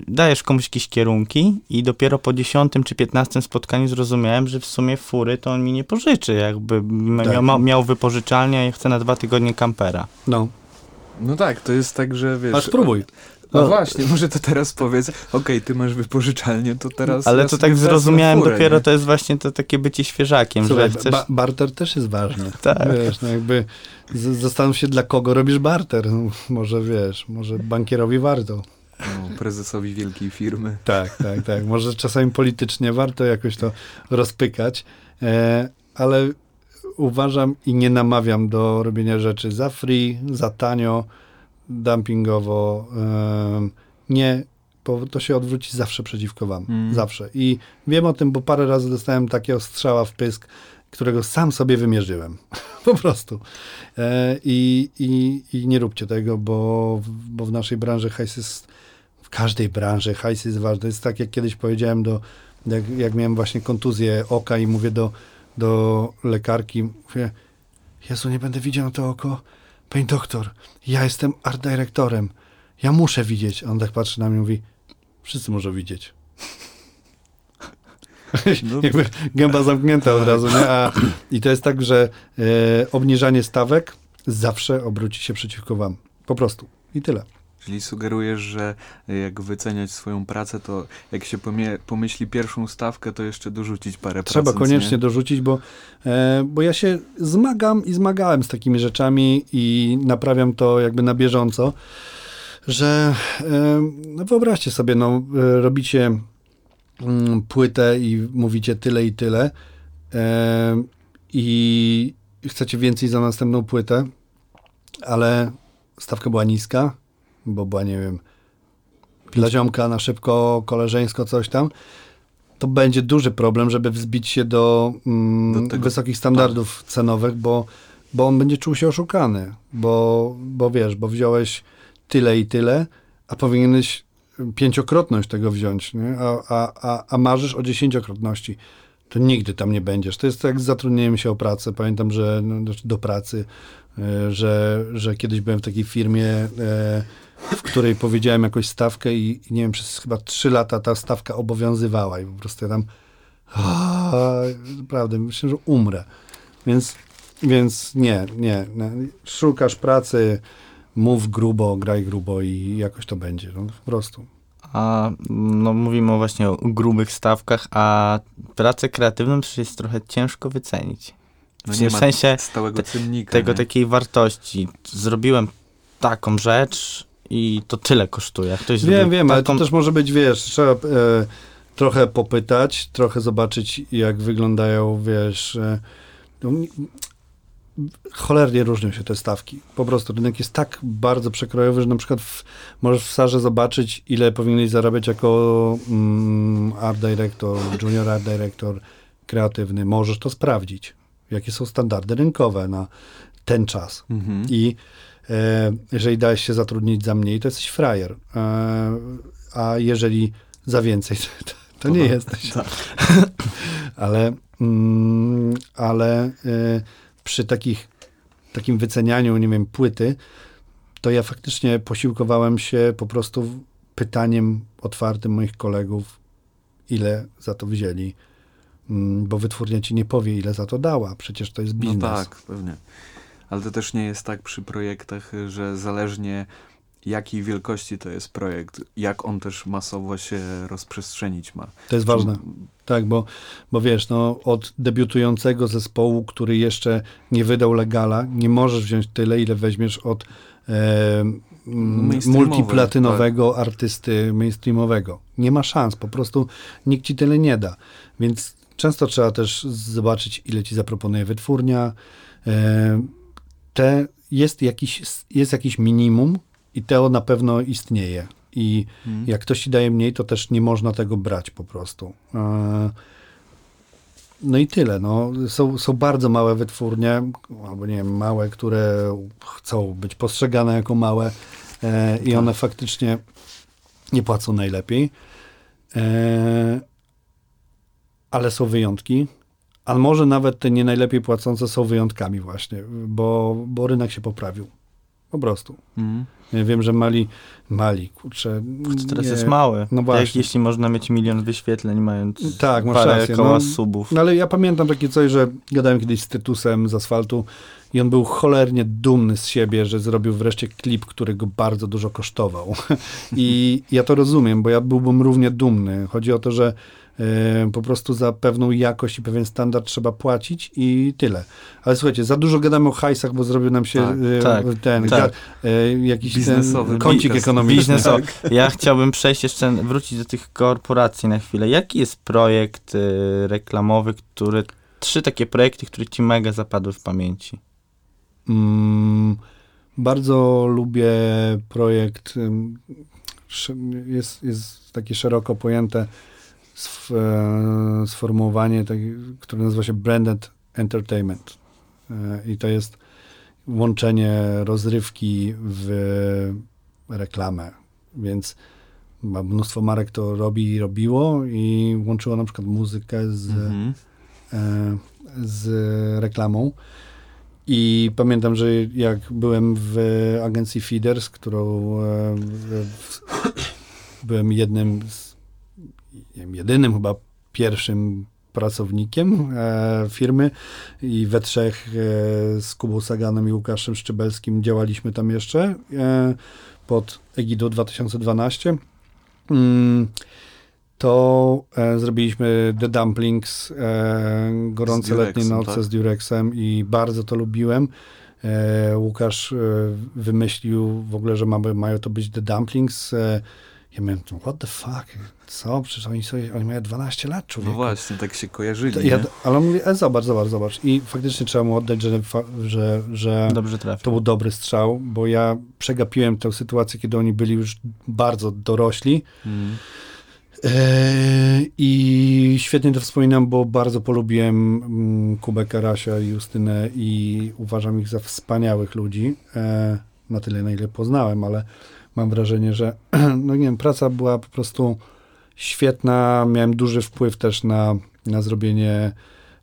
dajesz komuś jakieś kierunki i dopiero po dziesiątym czy piętnastym spotkaniu zrozumiałem, że w sumie fury to on mi nie pożyczy, jakby Tak. miał, miał wypożyczalnię, ja chcę na dwa tygodnie kampera. No, No tak, to jest tak, że wiesz... aż spróbuj. No No. właśnie, może to teraz powiedz, okej, ty masz wypożyczalnię, to teraz... Ale to tak zrozumiałem furę, dopiero, nie? to jest właśnie to takie bycie świeżakiem, Słuchaj, że chcesz... ba- barter też jest ważny. Tak. Wiesz, no jakby zastanów się, dla kogo robisz barter. No, może wiesz, może bankierowi warto. No, prezesowi wielkiej firmy. Tak, tak, tak. Może czasami politycznie warto jakoś to rozpykać, e, ale uważam i nie namawiam do robienia rzeczy za free, za tanio, dumpingowo. em, nie, bo to się odwróci zawsze przeciwko wam. Mm. Zawsze. I wiem o tym, bo parę razy dostałem takiego strzała w pysk, którego sam sobie wymierzyłem. po prostu. E, i, i, I nie róbcie tego, bo, bo w naszej branży hajs jest w każdej branży hajs jest ważny. Jest tak, jak kiedyś powiedziałem do, jak, jak miałem właśnie kontuzję oka i mówię do, do lekarki, mówię, Jezu, nie będę widział na to oko. Pani doktor, ja jestem art dyrektorem. Ja muszę widzieć. On tak patrzy na mnie i mówi, wszyscy muszą widzieć. No, gęba zamknięta od razu, nie? A, I to jest tak, że e, obniżanie stawek zawsze obróci się przeciwko wam. Po prostu. I tyle. Czyli sugerujesz, że jak wyceniać swoją pracę, to jak się pomyśli pierwszą stawkę, to jeszcze dorzucić parę Trzeba procent, koniecznie nie? dorzucić, bo, e, bo ja się zmagam i zmagałem z takimi rzeczami i naprawiam to jakby na bieżąco, że e, no wyobraźcie sobie, no, e, robicie płytę i mówicie tyle i tyle e, i chcecie więcej za następną płytę, ale stawka była niska, bo była, nie wiem, dla ziomka na szybko, koleżeńsko, coś tam, to będzie duży problem, żeby wzbić się do, mm, Do tak. wysokich standardów cenowych, bo, bo on będzie czuł się oszukany, bo, bo wiesz, bo wziąłeś tyle i tyle, a powinieneś pięciokrotność tego wziąć, nie? A, a, a, marzysz o dziesięciokrotności. To nigdy tam nie będziesz. To jest tak jak z zatrudnieniem się o pracę. Pamiętam, że no, znaczy do pracy, e, że, że kiedyś byłem w takiej firmie, e, w której powiedziałem jakąś stawkę i nie wiem, przez chyba trzy lata ta stawka obowiązywała i po prostu ja tam a, naprawdę, myślę, że umrę. Więc, więc nie, nie, nie. Szukasz pracy, mów grubo, graj grubo i jakoś to będzie. No, po prostu. A no, mówimy właśnie o grubych stawkach, a pracę kreatywną przecież jest trochę ciężko wycenić. No W sensie stałego te-. Tego nie? takiej wartości. Zrobiłem taką rzecz i to tyle kosztuje. Jak Ktoś Wiem, wiem, ale taką... to też może być, wiesz, trzeba e, trochę popytać, trochę zobaczyć, jak wyglądają, wiesz, e, no, cholernie różnią się te stawki. Po prostu rynek jest tak bardzo przekrojowy, że na przykład w, możesz w Sarze zobaczyć, ile powinieneś zarabiać jako mm, art director, junior art director kreatywny. Możesz to sprawdzić, jakie są standardy rynkowe na ten czas. Mhm. I e, jeżeli dałeś się zatrudnić za mniej, to jesteś frajer. E, a jeżeli za więcej, to, to nie jesteś. Tak. Ale, mm, ale e, przy takich, takim wycenianiu, nie wiem, płyty, to ja faktycznie posiłkowałem się po prostu pytaniem otwartym moich kolegów, ile za to wzięli. Mm, Bo wytwórnia ci nie powie, ile za to dała. Przecież to jest biznes. No tak, pewnie. Ale to też nie jest tak przy projektach, że zależnie jakiej wielkości to jest projekt, jak on też masowo się rozprzestrzenić ma. To jest ważne. Tak, bo, bo wiesz, no, od debiutującego zespołu, który jeszcze nie wydał legala, nie możesz wziąć tyle, ile weźmiesz od e, multiplatynowego artysty mainstreamowego. Nie ma szans, po prostu nikt ci tyle nie da. Więc często trzeba też zobaczyć, ile ci zaproponuje wytwórnia. E, te, jest, jakiś, jest jakiś minimum i to na pewno istnieje. I Mhm. jak ktoś ci daje mniej, to też nie można tego brać po prostu. E, No i tyle. No. Są, są bardzo małe wytwórnie, albo nie wiem, małe, które chcą być postrzegane jako małe e, i one faktycznie nie płacą najlepiej. E, ale są wyjątki. A może nawet te nie najlepiej płacące są wyjątkami właśnie, bo, bo rynek się poprawił. Po prostu. Mhm. Wiem, że mali, mali, kurczę. Teraz nie- jest mały. No Jak właśnie. jeśli można mieć milion wyświetleń, mając Tak, parę rację, koła no. subów. No ale ja pamiętam takie coś, że gadałem kiedyś z Tytusem z asfaltu i on był cholernie dumny z siebie, że zrobił wreszcie klip, który go bardzo dużo kosztował. I ja to rozumiem, bo ja byłbym równie dumny. Chodzi o to, że po prostu za pewną jakość i pewien standard trzeba płacić i tyle. Ale słuchajcie, za dużo gadamy o hajsach, bo zrobił nam się Tak, e, tak, ten tak. ga- e, jakiś Biznesowy ten kącik podcast. ekonomiczny. Biznesowy. Ja chciałbym przejść jeszcze, wrócić do tych korporacji na chwilę. Jaki jest projekt y, reklamowy, który, trzy takie projekty, które ci mega zapadły w pamięci? Mm, bardzo lubię projekt, jest, jest takie szeroko pojęte sf, e, sformułowanie, tak, które nazywa się branded entertainment. E, I to jest łączenie rozrywki w reklamę. Więc mnóstwo marek to robi i robiło i łączyło na przykład muzykę z, Mhm. e, z reklamą. I pamiętam, że jak byłem w agencji Feeders, którą e, w, byłem jednym z, wiem, jedynym chyba pierwszym pracownikiem e, firmy i we trzech e, z Kubą Saganem i Łukaszem Szczybelskim działaliśmy tam jeszcze e, pod egidą 2012. Mm, to e, zrobiliśmy The Dumplings, e, gorące letnie noce tak? z Durexem i bardzo to lubiłem. E, Łukasz wymyślił w ogóle, że mamy, mają to być The Dumplings. Ja miałem, what the fuck, co? Przecież oni, sobie, oni mają 12 lat, No człowieku. właśnie, tak się kojarzyli, To nie? ja, ale on mówi, e, zobacz, zobacz, zobacz. I faktycznie trzeba mu oddać, że, że, że Dobrze trafił. to był dobry strzał, bo ja przegapiłem tę sytuację, kiedy oni byli już bardzo dorośli. Mhm. Eee, I świetnie to wspominam, bo bardzo polubiłem mm, Kubę Karasia i Justynę i uważam ich za wspaniałych ludzi. Eee, na tyle, na ile poznałem, ale mam wrażenie, że no nie wiem, praca była po prostu świetna. Miałem duży wpływ też na, na zrobienie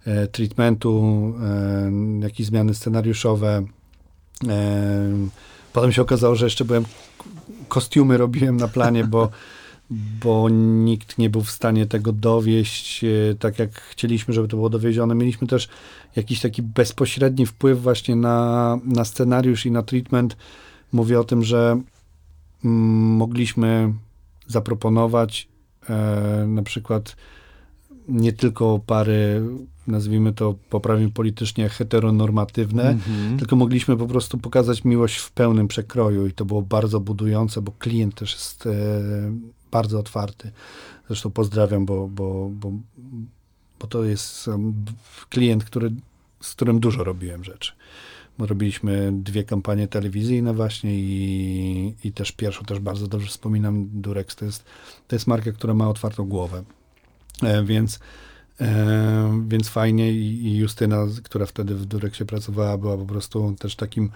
e, treatmentu, e, jakieś zmiany scenariuszowe. E, potem się okazało, że jeszcze byłem kostiumy robiłem na planie, bo bo nikt nie był w stanie tego dowieść e, tak, jak chcieliśmy, żeby to było dowiezione. Mieliśmy też jakiś taki bezpośredni wpływ właśnie na, na scenariusz i na treatment. Mówię o tym, że mm, mogliśmy zaproponować na przykład nie tylko pary, nazwijmy to poprawnie politycznie, heteronormatywne, Mhm. tylko mogliśmy po prostu pokazać miłość w pełnym przekroju i to było bardzo budujące, bo klient też jest e, bardzo otwarty. Zresztą pozdrawiam, bo, bo, bo, bo to jest klient, który, z którym dużo robiłem rzeczy. Robiliśmy dwie kampanie telewizyjne właśnie i, i też pierwszą też bardzo dobrze wspominam. Durex to jest, to jest marka, która ma otwartą głowę. E, więc, e, więc fajnie i, Justyna, która wtedy w Durexie pracowała, była po prostu też takim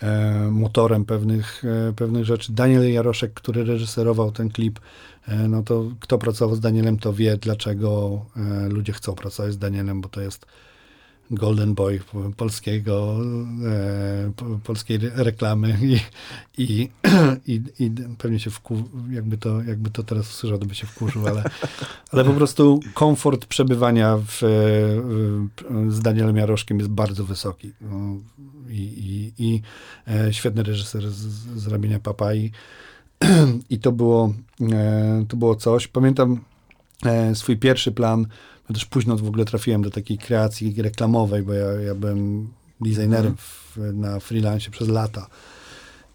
e, motorem pewnych, pewnych rzeczy. Daniel Jaroszek, który reżyserował ten klip, no to kto pracował z Danielem, to wie, dlaczego ludzie chcą pracować z Danielem, bo to jest golden boy polskiego, e, po- polskiej re- reklamy i, i, i, i pewnie się wku, jakby to, jakby to teraz usłyszał, to by się wkurzył, ale, ale po prostu komfort przebywania w, w, z Danielem Jaroszkiem jest bardzo wysoki. No, I, i, i e, świetny reżyser z, z robienia papai. I to było, e, to było coś. Pamiętam e, swój pierwszy plan, bo też późno w ogóle trafiłem do takiej kreacji reklamowej, bo ja, ja byłem designerem w, na freelance przez lata.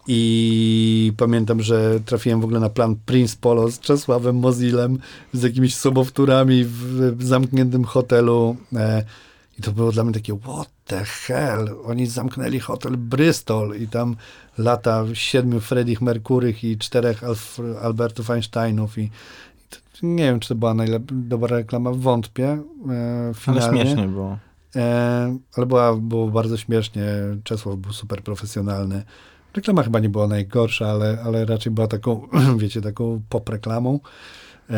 I pamiętam, że trafiłem w ogóle na plan Prince Polo z Czesławem Mozilem, z jakimiś sobowtórami w, w zamkniętym hotelu. E, I to było dla mnie takie, what the hell? Oni zamknęli hotel Bristol i tam lata siedmiu Freddych Mercurych i czterech Alf, Albertów Einsteinów i nie wiem, czy to była najlep- dobra reklama, wątpię. E, Ale finalnie. śmiesznie było. E, ale była, było bardzo śmiesznie. Czesław był super profesjonalny. Reklama chyba nie była najgorsza, ale, ale raczej była taką, wiecie, taką pop reklamą e,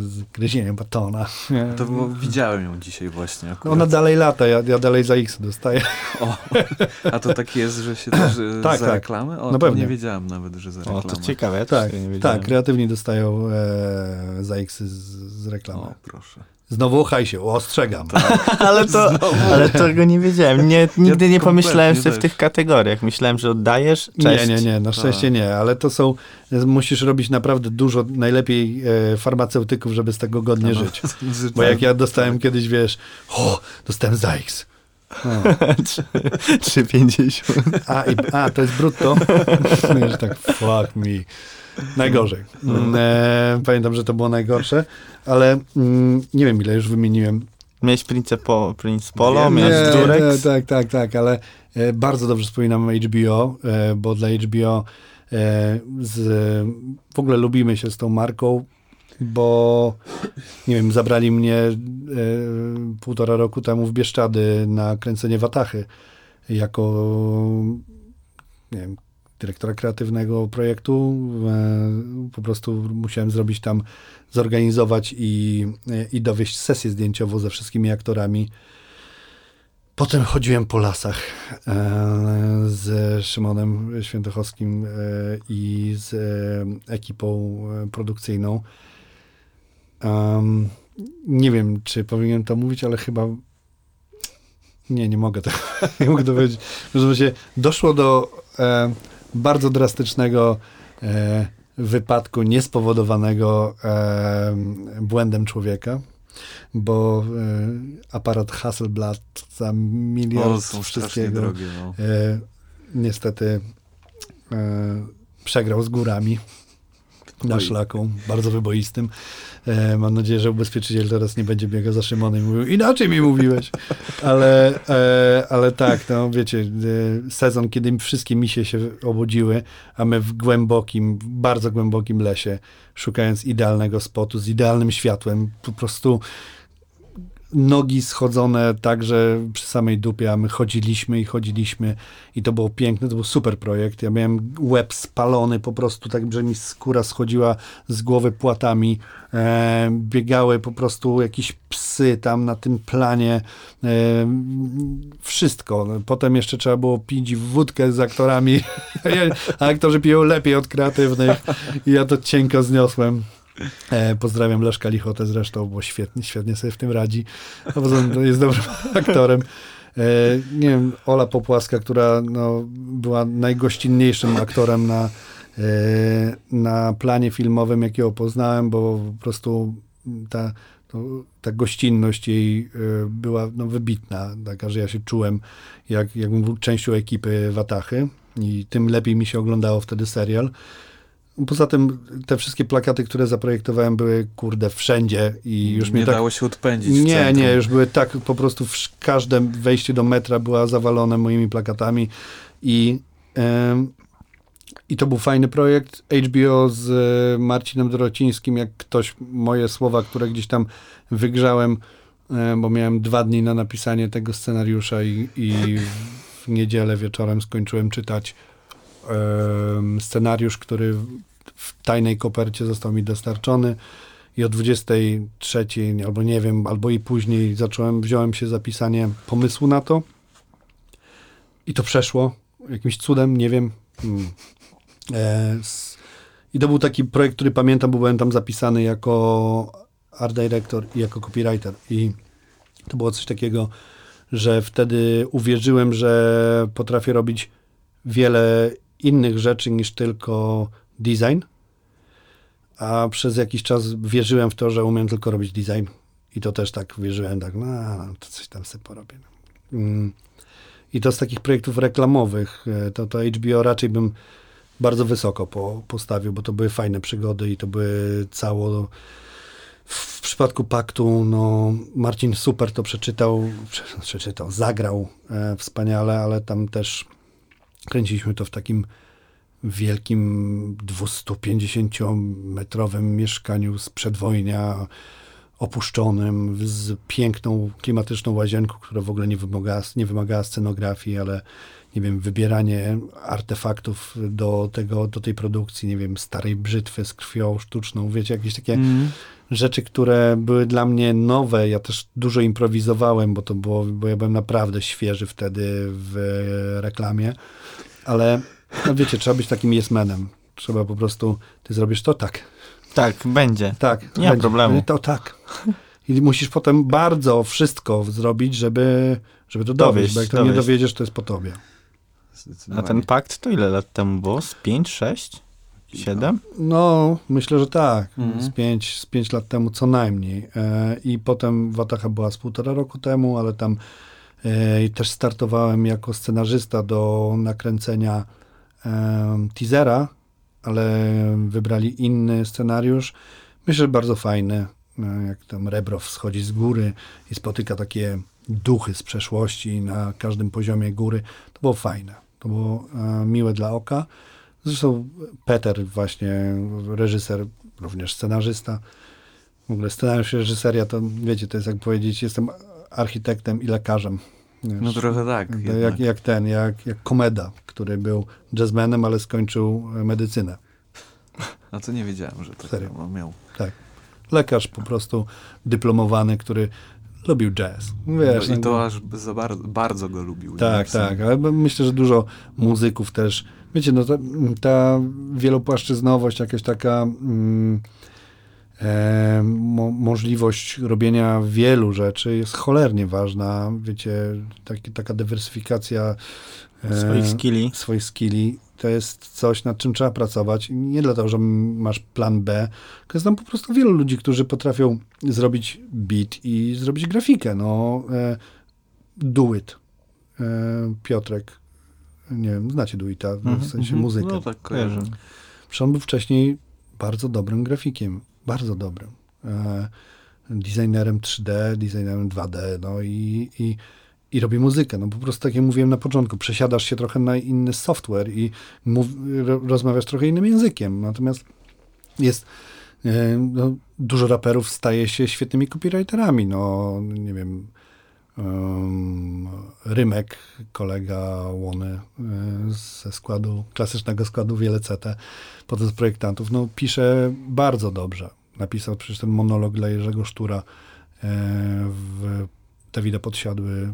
z gryzieniem batona. To było, widziałem ją dzisiaj właśnie akurat. Ona dalej lata, ja, ja dalej za X dostaję. O, a to tak jest, że się też e, Tak, za tak. reklamę? O, No to pewnie. nie wiedziałem nawet, że za O, reklamę. to ciekawe, ja Tak, też nie wiedziałem. tak, kreatywni dostają e, za X z, z reklamy. O, proszę. Znowu o hajsie, ostrzegam. ale, to, ale tego nie wiedziałem. Nie, nigdy nie pomyślałem sobie w tych kategoriach. Myślałem, że oddajesz, Nie, cześć. nie, nie, na szczęście Tak. nie, ale to są, musisz robić naprawdę dużo, najlepiej e, farmaceutyków, żeby z tego godnie No, żyć. Bo jak ja dostałem kiedyś, wiesz, o, dostałem za X. No. 3,50. A, i, a, to jest brutto. Tak, fuck me. Najgorzej. Mm, E, pamiętam, że to było najgorsze, ale mm, nie wiem, ile już wymieniłem. Miałeś Prince, po, Prince Polo, Wiem, miałeś Nie, Durex. Tak, tak, tak, ale e, bardzo dobrze wspominam HBO, e, bo dla HBO z, w ogóle lubimy się z tą marką, bo nie wiem, zabrali mnie półtora roku temu w Bieszczady na kręcenie Watachy jako nie wiem, dyrektora kreatywnego projektu. E, po prostu musiałem zrobić tam, zorganizować i, i dowieść sesję zdjęciową ze wszystkimi aktorami. Potem chodziłem po lasach e, z Szymonem Świętochowskim e, i z ekipą produkcyjną. Nie wiem, czy powinienem to mówić, ale chyba nie, nie mogę tego, nie mogę to powiedzieć. W każdym doszło do e, bardzo drastycznego e, wypadku niespowodowanego e, błędem człowieka, bo e, aparat Hasselblad za miliard O, wszystkiego drogie. No. e, niestety e, przegrał z górami na Oj. szlaku, bardzo wyboistym. E, mam nadzieję, że ubezpieczyciel teraz nie będzie biegał za Szymonem i mówił, inaczej mi mówiłeś. Ale, e, ale tak, no wiecie, e, sezon, kiedy wszystkie misie się obudziły, a my w głębokim, bardzo głębokim lesie, szukając idealnego spotu, z idealnym światłem, po prostu nogi schodzone także przy samej dupie, a my chodziliśmy i chodziliśmy i to było piękne, to był super projekt. Ja miałem łeb spalony po prostu, tak, że mi skóra schodziła z głowy płatami. E, biegały po prostu jakieś psy tam na tym planie. E, wszystko. Potem jeszcze trzeba było pić wódkę z aktorami, a aktorzy piją lepiej od kreatywnych i ja to cienko zniosłem. E, pozdrawiam Leszka Lichotę zresztą, bo świetnie, świetnie sobie w tym radzi. A poza tym jest dobrym aktorem. E, nie wiem, Ola Popłaska, która no, była najgościnniejszym aktorem na, e, na planie filmowym, jakiego poznałem, bo po prostu ta, to, ta gościnność jej była no, wybitna, taka, że ja się czułem, jak, był częścią ekipy Watachy i tym lepiej mi się oglądało wtedy serial. Poza tym te wszystkie plakaty, które zaprojektowałem były kurde wszędzie i już nie mnie tak... dało się odpędzić. w Nie, nie, już były tak, po prostu wsz- każde wejście do metra była zawalone moimi plakatami i, em, i to był fajny projekt. HBO z e, Marcinem Dorocińskim, jak ktoś moje słowa, które gdzieś tam wygrzałem, e, bo miałem dwa dni na napisanie tego scenariusza i, i w niedzielę wieczorem skończyłem czytać scenariusz, który w tajnej kopercie został mi dostarczony i o 23 albo nie wiem, albo i później zacząłem, wziąłem się za pisanie pomysłu na to i to przeszło jakimś cudem, nie wiem. Mm. E, I to był taki projekt, który pamiętam, bo byłem tam zapisany jako art director i jako copywriter i to było coś takiego, że wtedy uwierzyłem, że potrafię robić wiele innych rzeczy niż tylko design, a przez jakiś czas wierzyłem w to, że umiem tylko robić design i to też tak wierzyłem, tak, no, to coś tam sobie porobię. Mm. I to z takich projektów reklamowych, e, to, to HBO raczej bym bardzo wysoko po, postawił, bo to były fajne przygody i to były cało... W przypadku Paktu, no, Marcin super to przeczytał, prze, przeczytał, zagrał e, wspaniale, ale tam też kręciliśmy to w takim wielkim 250-metrowym mieszkaniu z przedwojnia, opuszczonym, z piękną, klimatyczną łazienką, która w ogóle nie wymagała, nie wymagała scenografii, ale nie wiem, wybieranie artefaktów do, tego, do tej produkcji, nie wiem, starej brzytwy z krwią sztuczną, wiecie, jakieś takie Mm. Rzeczy, które były dla mnie nowe. Ja też dużo improwizowałem, bo to było, bo ja byłem naprawdę świeży wtedy w reklamie, ale no wiecie, trzeba być takim yes-manem. Trzeba po prostu, ty zrobisz to tak, Tak, będzie. tak. Nie ma problemu. To tak. I musisz potem bardzo wszystko zrobić, żeby, żeby to dowieść, Dowieść, bo jak to nie dowiedziesz, to jest po tobie. A ten pakt to ile lat temu było? Z 5, 6, 7? No, myślę, że tak. Mhm. Z, pięć, z pięć lat temu co najmniej. E, I potem Wataha była z półtora roku temu, ale tam e, też startowałem jako scenarzysta do nakręcenia e, teasera, ale wybrali inny scenariusz. Myślę, że bardzo fajny. E, jak tam Rebrow schodzi z góry i spotyka takie duchy z przeszłości na każdym poziomie góry. To było fajne. To było e, miłe dla oka. Zresztą Peter właśnie, reżyser, również scenarzysta. W ogóle scenariusz reżyseria to, wiecie, to jest jak powiedzieć, jestem architektem i lekarzem. Wiesz, No trochę tak. jak, jak ten, jak, jak Komeda, który był jazzmenem, ale skończył e, medycynę. A to nie wiedziałem, że to Serio? miał. Tak. Lekarz po prostu dyplomowany, który lubił jazz. Wiesz, No I to aż za bardzo, bardzo go lubił. Tak, tak, ale myślę, że dużo muzyków też. Wiecie, no ta, ta wielopłaszczyznowość, jakaś taka mm, e, mo, możliwość robienia wielu rzeczy jest cholernie ważna. Wiecie, taki, taka dywersyfikacja e, Swoich skilli. swoich skilli to jest coś, nad czym trzeba pracować. Nie dlatego, że masz plan B, tylko jest tam po prostu wielu ludzi, którzy potrafią zrobić beat i zrobić grafikę. No, e, do it. E, Piotrek, nie wiem, znacie do ita, w Mhm, sensie mhm. muzykę. No tak kojarzę. Przecież on był wcześniej bardzo dobrym grafikiem. Bardzo dobrym. E, designerem 3D, designerem 2D, no i, i, i robi muzykę. No po prostu tak jak mówiłem na początku, przesiadasz się trochę na inny software i mów, ro, rozmawiasz trochę innym językiem. Natomiast jest E, no, dużo raperów staje się świetnymi copywriterami. No, nie wiem, Rymek, kolega Łony e, ze składu, klasycznego składu Wiele CT, potem z projektantów, no, pisze bardzo dobrze. Napisał przecież ten monolog dla Jerzego Sztura e, w Te Wida Podsiadły.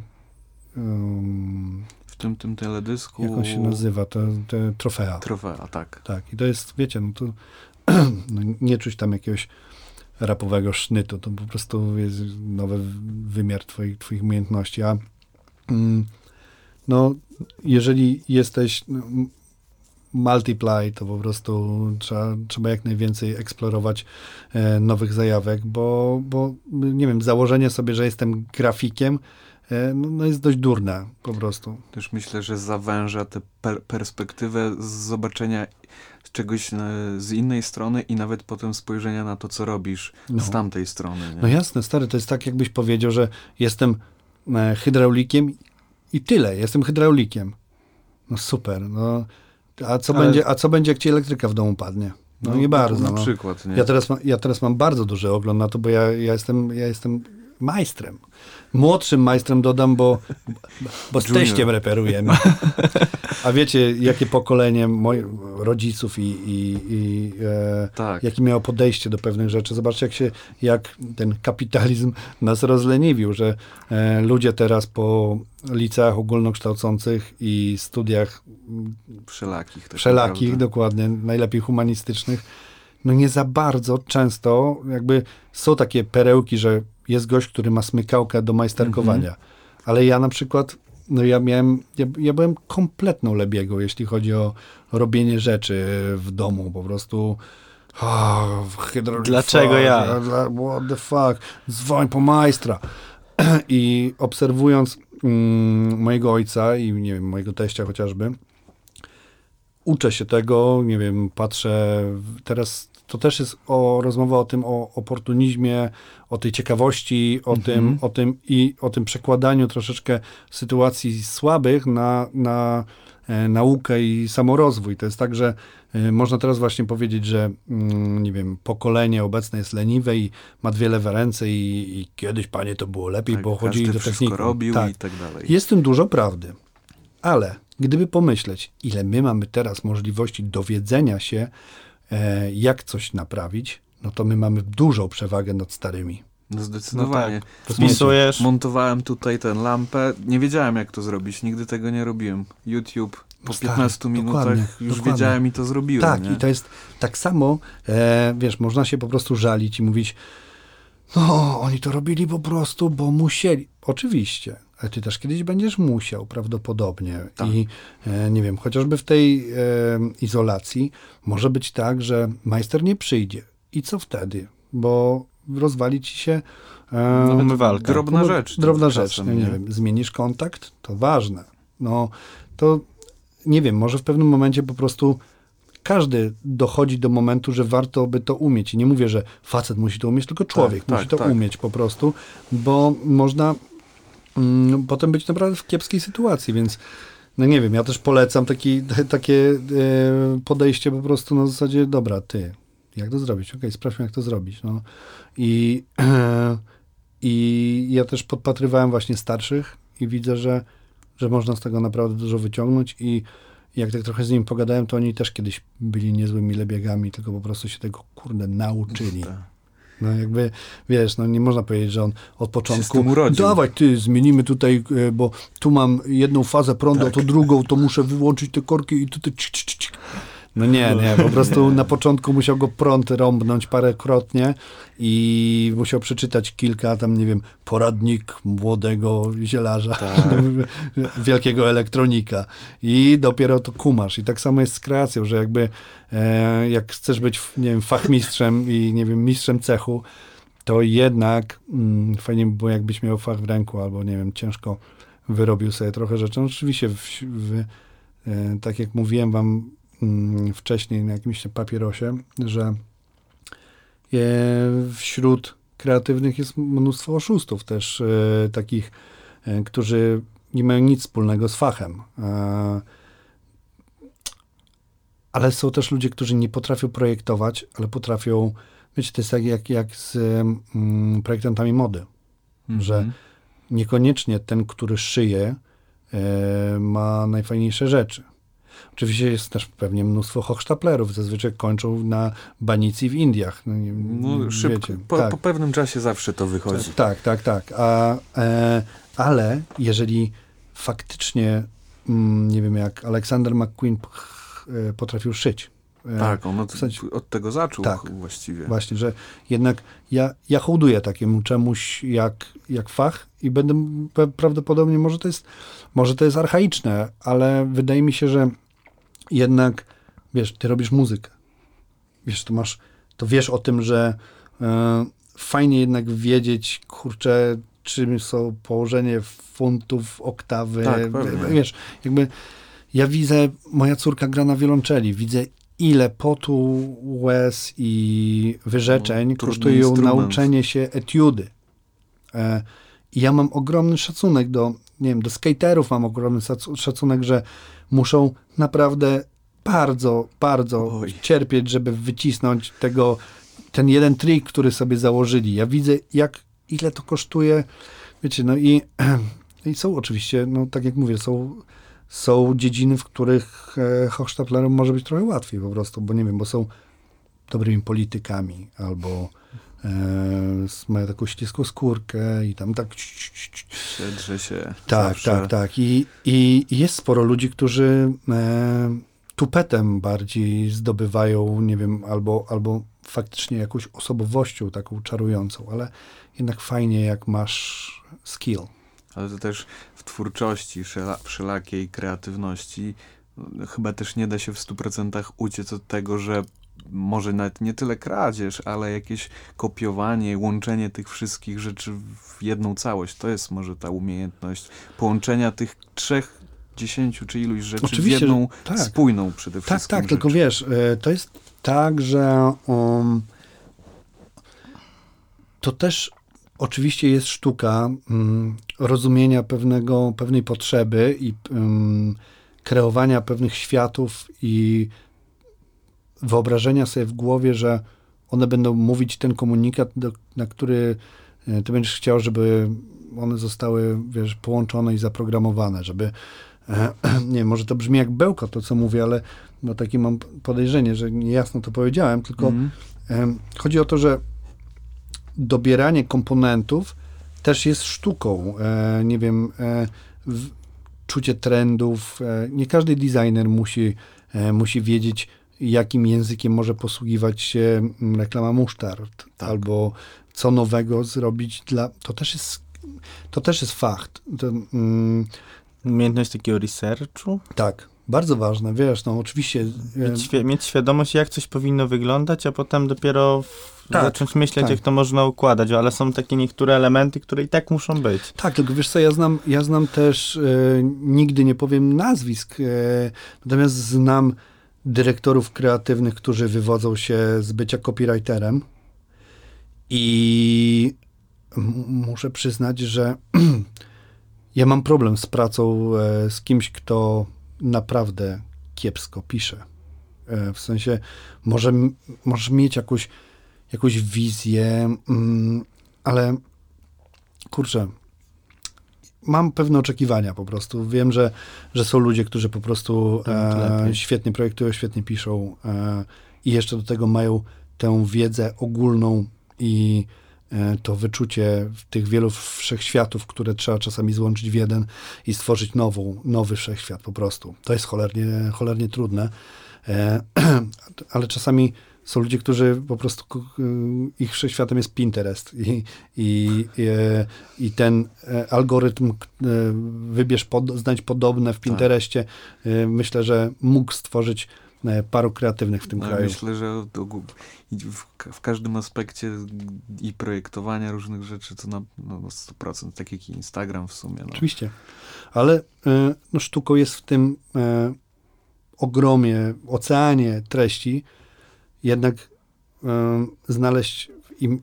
W tym, tym teledysku... jak on się nazywa? Te, te trofea. Trofea, tak. Tak, i to jest, wiecie, no to no, nie czuć tam jakiegoś rapowego sznytu, to po prostu jest nowy wymiar twoich, twoich umiejętności, a mm, no, jeżeli jesteś no, multiply, to po prostu trzeba, trzeba jak najwięcej eksplorować e, nowych zajawek, bo, bo, nie wiem, założenie sobie, że jestem grafikiem, e, no, no jest dość durne po prostu. Też myślę, że zawęża tę per perspektywę zobaczenia czegoś e, z innej strony i nawet potem spojrzenia na to, co robisz No. z tamtej strony. Nie? No jasne, stary, to jest tak, jakbyś powiedział, że jestem e, hydraulikiem i tyle, jestem hydraulikiem. No super, no. A co, Ale- będzie, a co będzie, jak ci elektryka w domu padnie? No, nie bardzo. Na no. przykład, nie? Ja teraz, ma, ja teraz mam bardzo duży ogląd na to, bo ja, ja, jestem, ja jestem majstrem. Młodszym majstrem dodam, bo, bo z Junior. teściem reperujemy. A wiecie, jakie pokolenie moich rodziców i, i, i e, Tak. jakie miało podejście do pewnych rzeczy. Zobaczcie, jak się, jak ten kapitalizm nas rozleniwił, że e, ludzie teraz po liceach ogólnokształcących i studiach Wszelakich. Tak wszelakich, naprawdę. dokładnie, najlepiej humanistycznych, no nie za bardzo często jakby są takie perełki, że jest gość, który ma smykałkę do majsterkowania. Ale ja na przykład, no ja miałem, ja, ja byłem kompletną lebiegą, jeśli chodzi o robienie rzeczy w domu, po prostu oh, Dlaczego fuck, ja? What the fuck, dzwoń po majstra. I obserwując mm, mojego ojca i nie wiem, mojego teścia chociażby, uczę się tego, nie wiem, patrzę, teraz to też jest o, rozmowa o tym, o oportunizmie, o tej ciekawości, o, tym, o tym i o tym przekładaniu troszeczkę sytuacji słabych na, na e, naukę i samorozwój. To jest tak, że e, można teraz właśnie powiedzieć, że mm, nie wiem, pokolenie obecne jest leniwe i ma dwie lewe ręce i, i kiedyś, panie, to było lepiej, Tak, bo chodzili do technikum. robił tak. i tak dalej. Jest w tym dużo prawdy. Ale gdyby pomyśleć, ile my mamy teraz możliwości dowiedzenia się, jak coś naprawić, no to my mamy dużą przewagę nad starymi. No zdecydowanie. Wpisujesz, Montowałem tutaj tę lampę. Nie wiedziałem, jak to zrobić. Nigdy tego nie robiłem. YouTube po No stary, 15 minutach dokładnie, już dokładnie. wiedziałem i to zrobiłem. tak, nie? i to jest tak samo, e, wiesz, można się po prostu żalić i mówić, no, oni to robili po prostu, bo musieli. Oczywiście, ty też kiedyś będziesz musiał, prawdopodobnie. Tak. I e, nie wiem, chociażby w tej e, izolacji może być tak, że majster nie przyjdzie. I co wtedy? Bo rozwali ci się e, umywalka. Drobna rzecz. Drobna czasem, rzecz, no, nie, wiem, zmienisz kontakt, to ważne. No, to nie wiem, może w pewnym momencie po prostu każdy dochodzi do momentu, że warto by to umieć. I nie mówię, że facet musi to umieć, tylko człowiek tak, musi to tak. umieć po prostu, bo można potem być naprawdę w kiepskiej sytuacji, więc no nie wiem, ja też polecam taki, takie e, podejście po prostu na zasadzie, dobra, ty, jak to zrobić? Okej, sprawdźmy, jak to zrobić. No. I, I ja też podpatrywałem właśnie starszych i widzę, że, że można z tego naprawdę dużo wyciągnąć i jak tak trochę z nimi pogadałem, to oni też kiedyś byli niezłymi lebiegami, tylko po prostu się tego, kurde, nauczyli. No jakby, wiesz, no nie można powiedzieć, że on od początku, dawaj ty, zmienimy tutaj, e, bo tu mam jedną fazę prądu, Tak. a tu drugą, to muszę wyłączyć te korki i tutaj cik, cik, cik. No nie, nie, po prostu na początku musiał go prąd rąbnąć parękrotnie i musiał przeczytać kilka tam, nie wiem, poradnik młodego zielarza, Tak. wielkiego elektronika i dopiero to kumasz. I tak samo jest z kreacją, że jakby e, jak chcesz być, nie wiem, fachmistrzem i, nie wiem, mistrzem cechu, to jednak mm, fajnie by było, jakbyś miał fach w ręku, albo, nie wiem, ciężko wyrobił sobie trochę rzeczy. No, oczywiście, w, w, e, tak jak mówiłem wam wcześniej na jakimś papierosie, że e, wśród kreatywnych jest mnóstwo oszustów też e, takich, e, którzy nie mają nic wspólnego z fachem. Ale są też ludzie, którzy nie potrafią projektować, ale potrafią wiecie, to jest tak jak, jak z mm, projektantami mody, Mhm. że niekoniecznie ten, który szyje, ma najfajniejsze rzeczy. Oczywiście jest też pewnie mnóstwo hochsztaplerów, zazwyczaj kończą na banicji w Indiach. No, nie, No, szybko, wiecie, po, tak. po pewnym czasie zawsze to wychodzi. Tak, tak, tak. A, e, ale jeżeli faktycznie, mm, nie wiem jak Alexander McQueen e, potrafił szyć. e, Tak, on od, od tego zaczął Tak. właściwie. Właśnie, że jednak ja, ja hołduję takiemu czemuś jak, jak fach i będę prawdopodobnie, może to, jest, może to jest archaiczne, ale wydaje mi się, że jednak, wiesz, ty robisz muzykę. Wiesz, to masz, to wiesz o tym, że e, fajnie jednak wiedzieć, kurczę, czym są położenie funtów, oktawy. Tak, pewnie. wiesz, jakby ja widzę, moja córka gra na wiolonczeli, widzę ile potu, łez i wyrzeczeń No, kosztuje nauczenie się etiudy. E, I ja mam ogromny szacunek do, nie wiem, do skaterów mam ogromny szacunek, że muszą naprawdę bardzo, bardzo Oj. cierpieć, żeby wycisnąć tego, ten jeden trik, który sobie założyli. Ja widzę, jak, ile to kosztuje, wiecie, no i, i są oczywiście, no tak jak mówię, są, są dziedziny, w których e, hochsztaplerom może być trochę łatwiej po prostu, bo nie wiem, bo są dobrymi politykami, albo e, mają taką śliską skórkę i tam tak Siedrze się tak, zawsze. tak, tak. I, I jest sporo ludzi, którzy e, tupetem bardziej zdobywają, nie wiem, albo, albo faktycznie jakąś osobowością taką czarującą, ale jednak fajnie, jak masz skill. Ale to też w twórczości, wszela, wszelakiej kreatywności no, chyba też nie da się w 100% uciec od tego, że może nawet nie tyle kradzież, ale jakieś kopiowanie, łączenie tych wszystkich rzeczy w jedną całość. To jest może ta umiejętność połączenia tych trzech, dziesięciu czy iluś rzeczy Oczywiście, w jedną tak. spójną przede Tak, wszystkim tak, tylko rzecz. wiesz, e, to jest tak, że um, to też oczywiście jest sztuka mm, rozumienia pewnego, pewnej potrzeby i mm, kreowania pewnych światów i wyobrażenia sobie w głowie, że one będą mówić ten komunikat, do, na który e, ty będziesz chciał, żeby one zostały, wiesz, połączone i zaprogramowane, żeby e, nie wiem, może to brzmi jak bełko to, co mówię, ale no takie mam podejrzenie, że niejasno to powiedziałem, tylko em, chodzi o to, że dobieranie komponentów też jest sztuką. E, nie wiem, czucie trendów. Nie każdy designer musi, musi wiedzieć, jakim językiem może posługiwać się mm, reklama musztard, Tak. albo co nowego zrobić dla... To też jest, to też jest fakt. To, mm, Umiejętność takiego researchu, tak, bardzo ważne, wiesz, no oczywiście... e, mieć, świ- mieć świadomość, jak coś powinno wyglądać, a potem dopiero Tak, zacząć myśleć, tak. jak to można układać, ale są takie niektóre elementy, które i tak muszą być. Tak, tylko wiesz co, ja znam, ja znam też, e, nigdy nie powiem nazwisk, e, natomiast znam dyrektorów kreatywnych, którzy wywodzą się z bycia copywriterem i muszę przyznać, że ja mam problem z pracą e, z kimś, kto naprawdę kiepsko pisze. E, w sensie, może, możesz mieć jakąś, jakąś wizję, mm, ale kurczę, mam pewne oczekiwania po prostu. Wiem, że, że są ludzie, którzy po prostu Tak, e, świetnie projektują, świetnie piszą e, i jeszcze do tego mają tę wiedzę ogólną i e, to wyczucie tych wielu wszechświatów, które trzeba czasami złączyć w jeden i stworzyć nową, nowy wszechświat po prostu. To jest cholernie, cholernie trudne, e, ale czasami są ludzie, którzy po prostu ich wszechświatem jest Pinterest i, i, e, i ten e, algorytm e, wybierz, pod, znajdź podobne w Pinterestie, e, myślę, że mógł stworzyć paru kreatywnych w tym No, kraju. Myślę, że i w, w każdym aspekcie i projektowania różnych rzeczy to na no, na 100%, tak jak i Instagram w sumie. No. Oczywiście. Ale no, sztuką jest w tym e, ogromie, oceanie treści jednak znaleźć i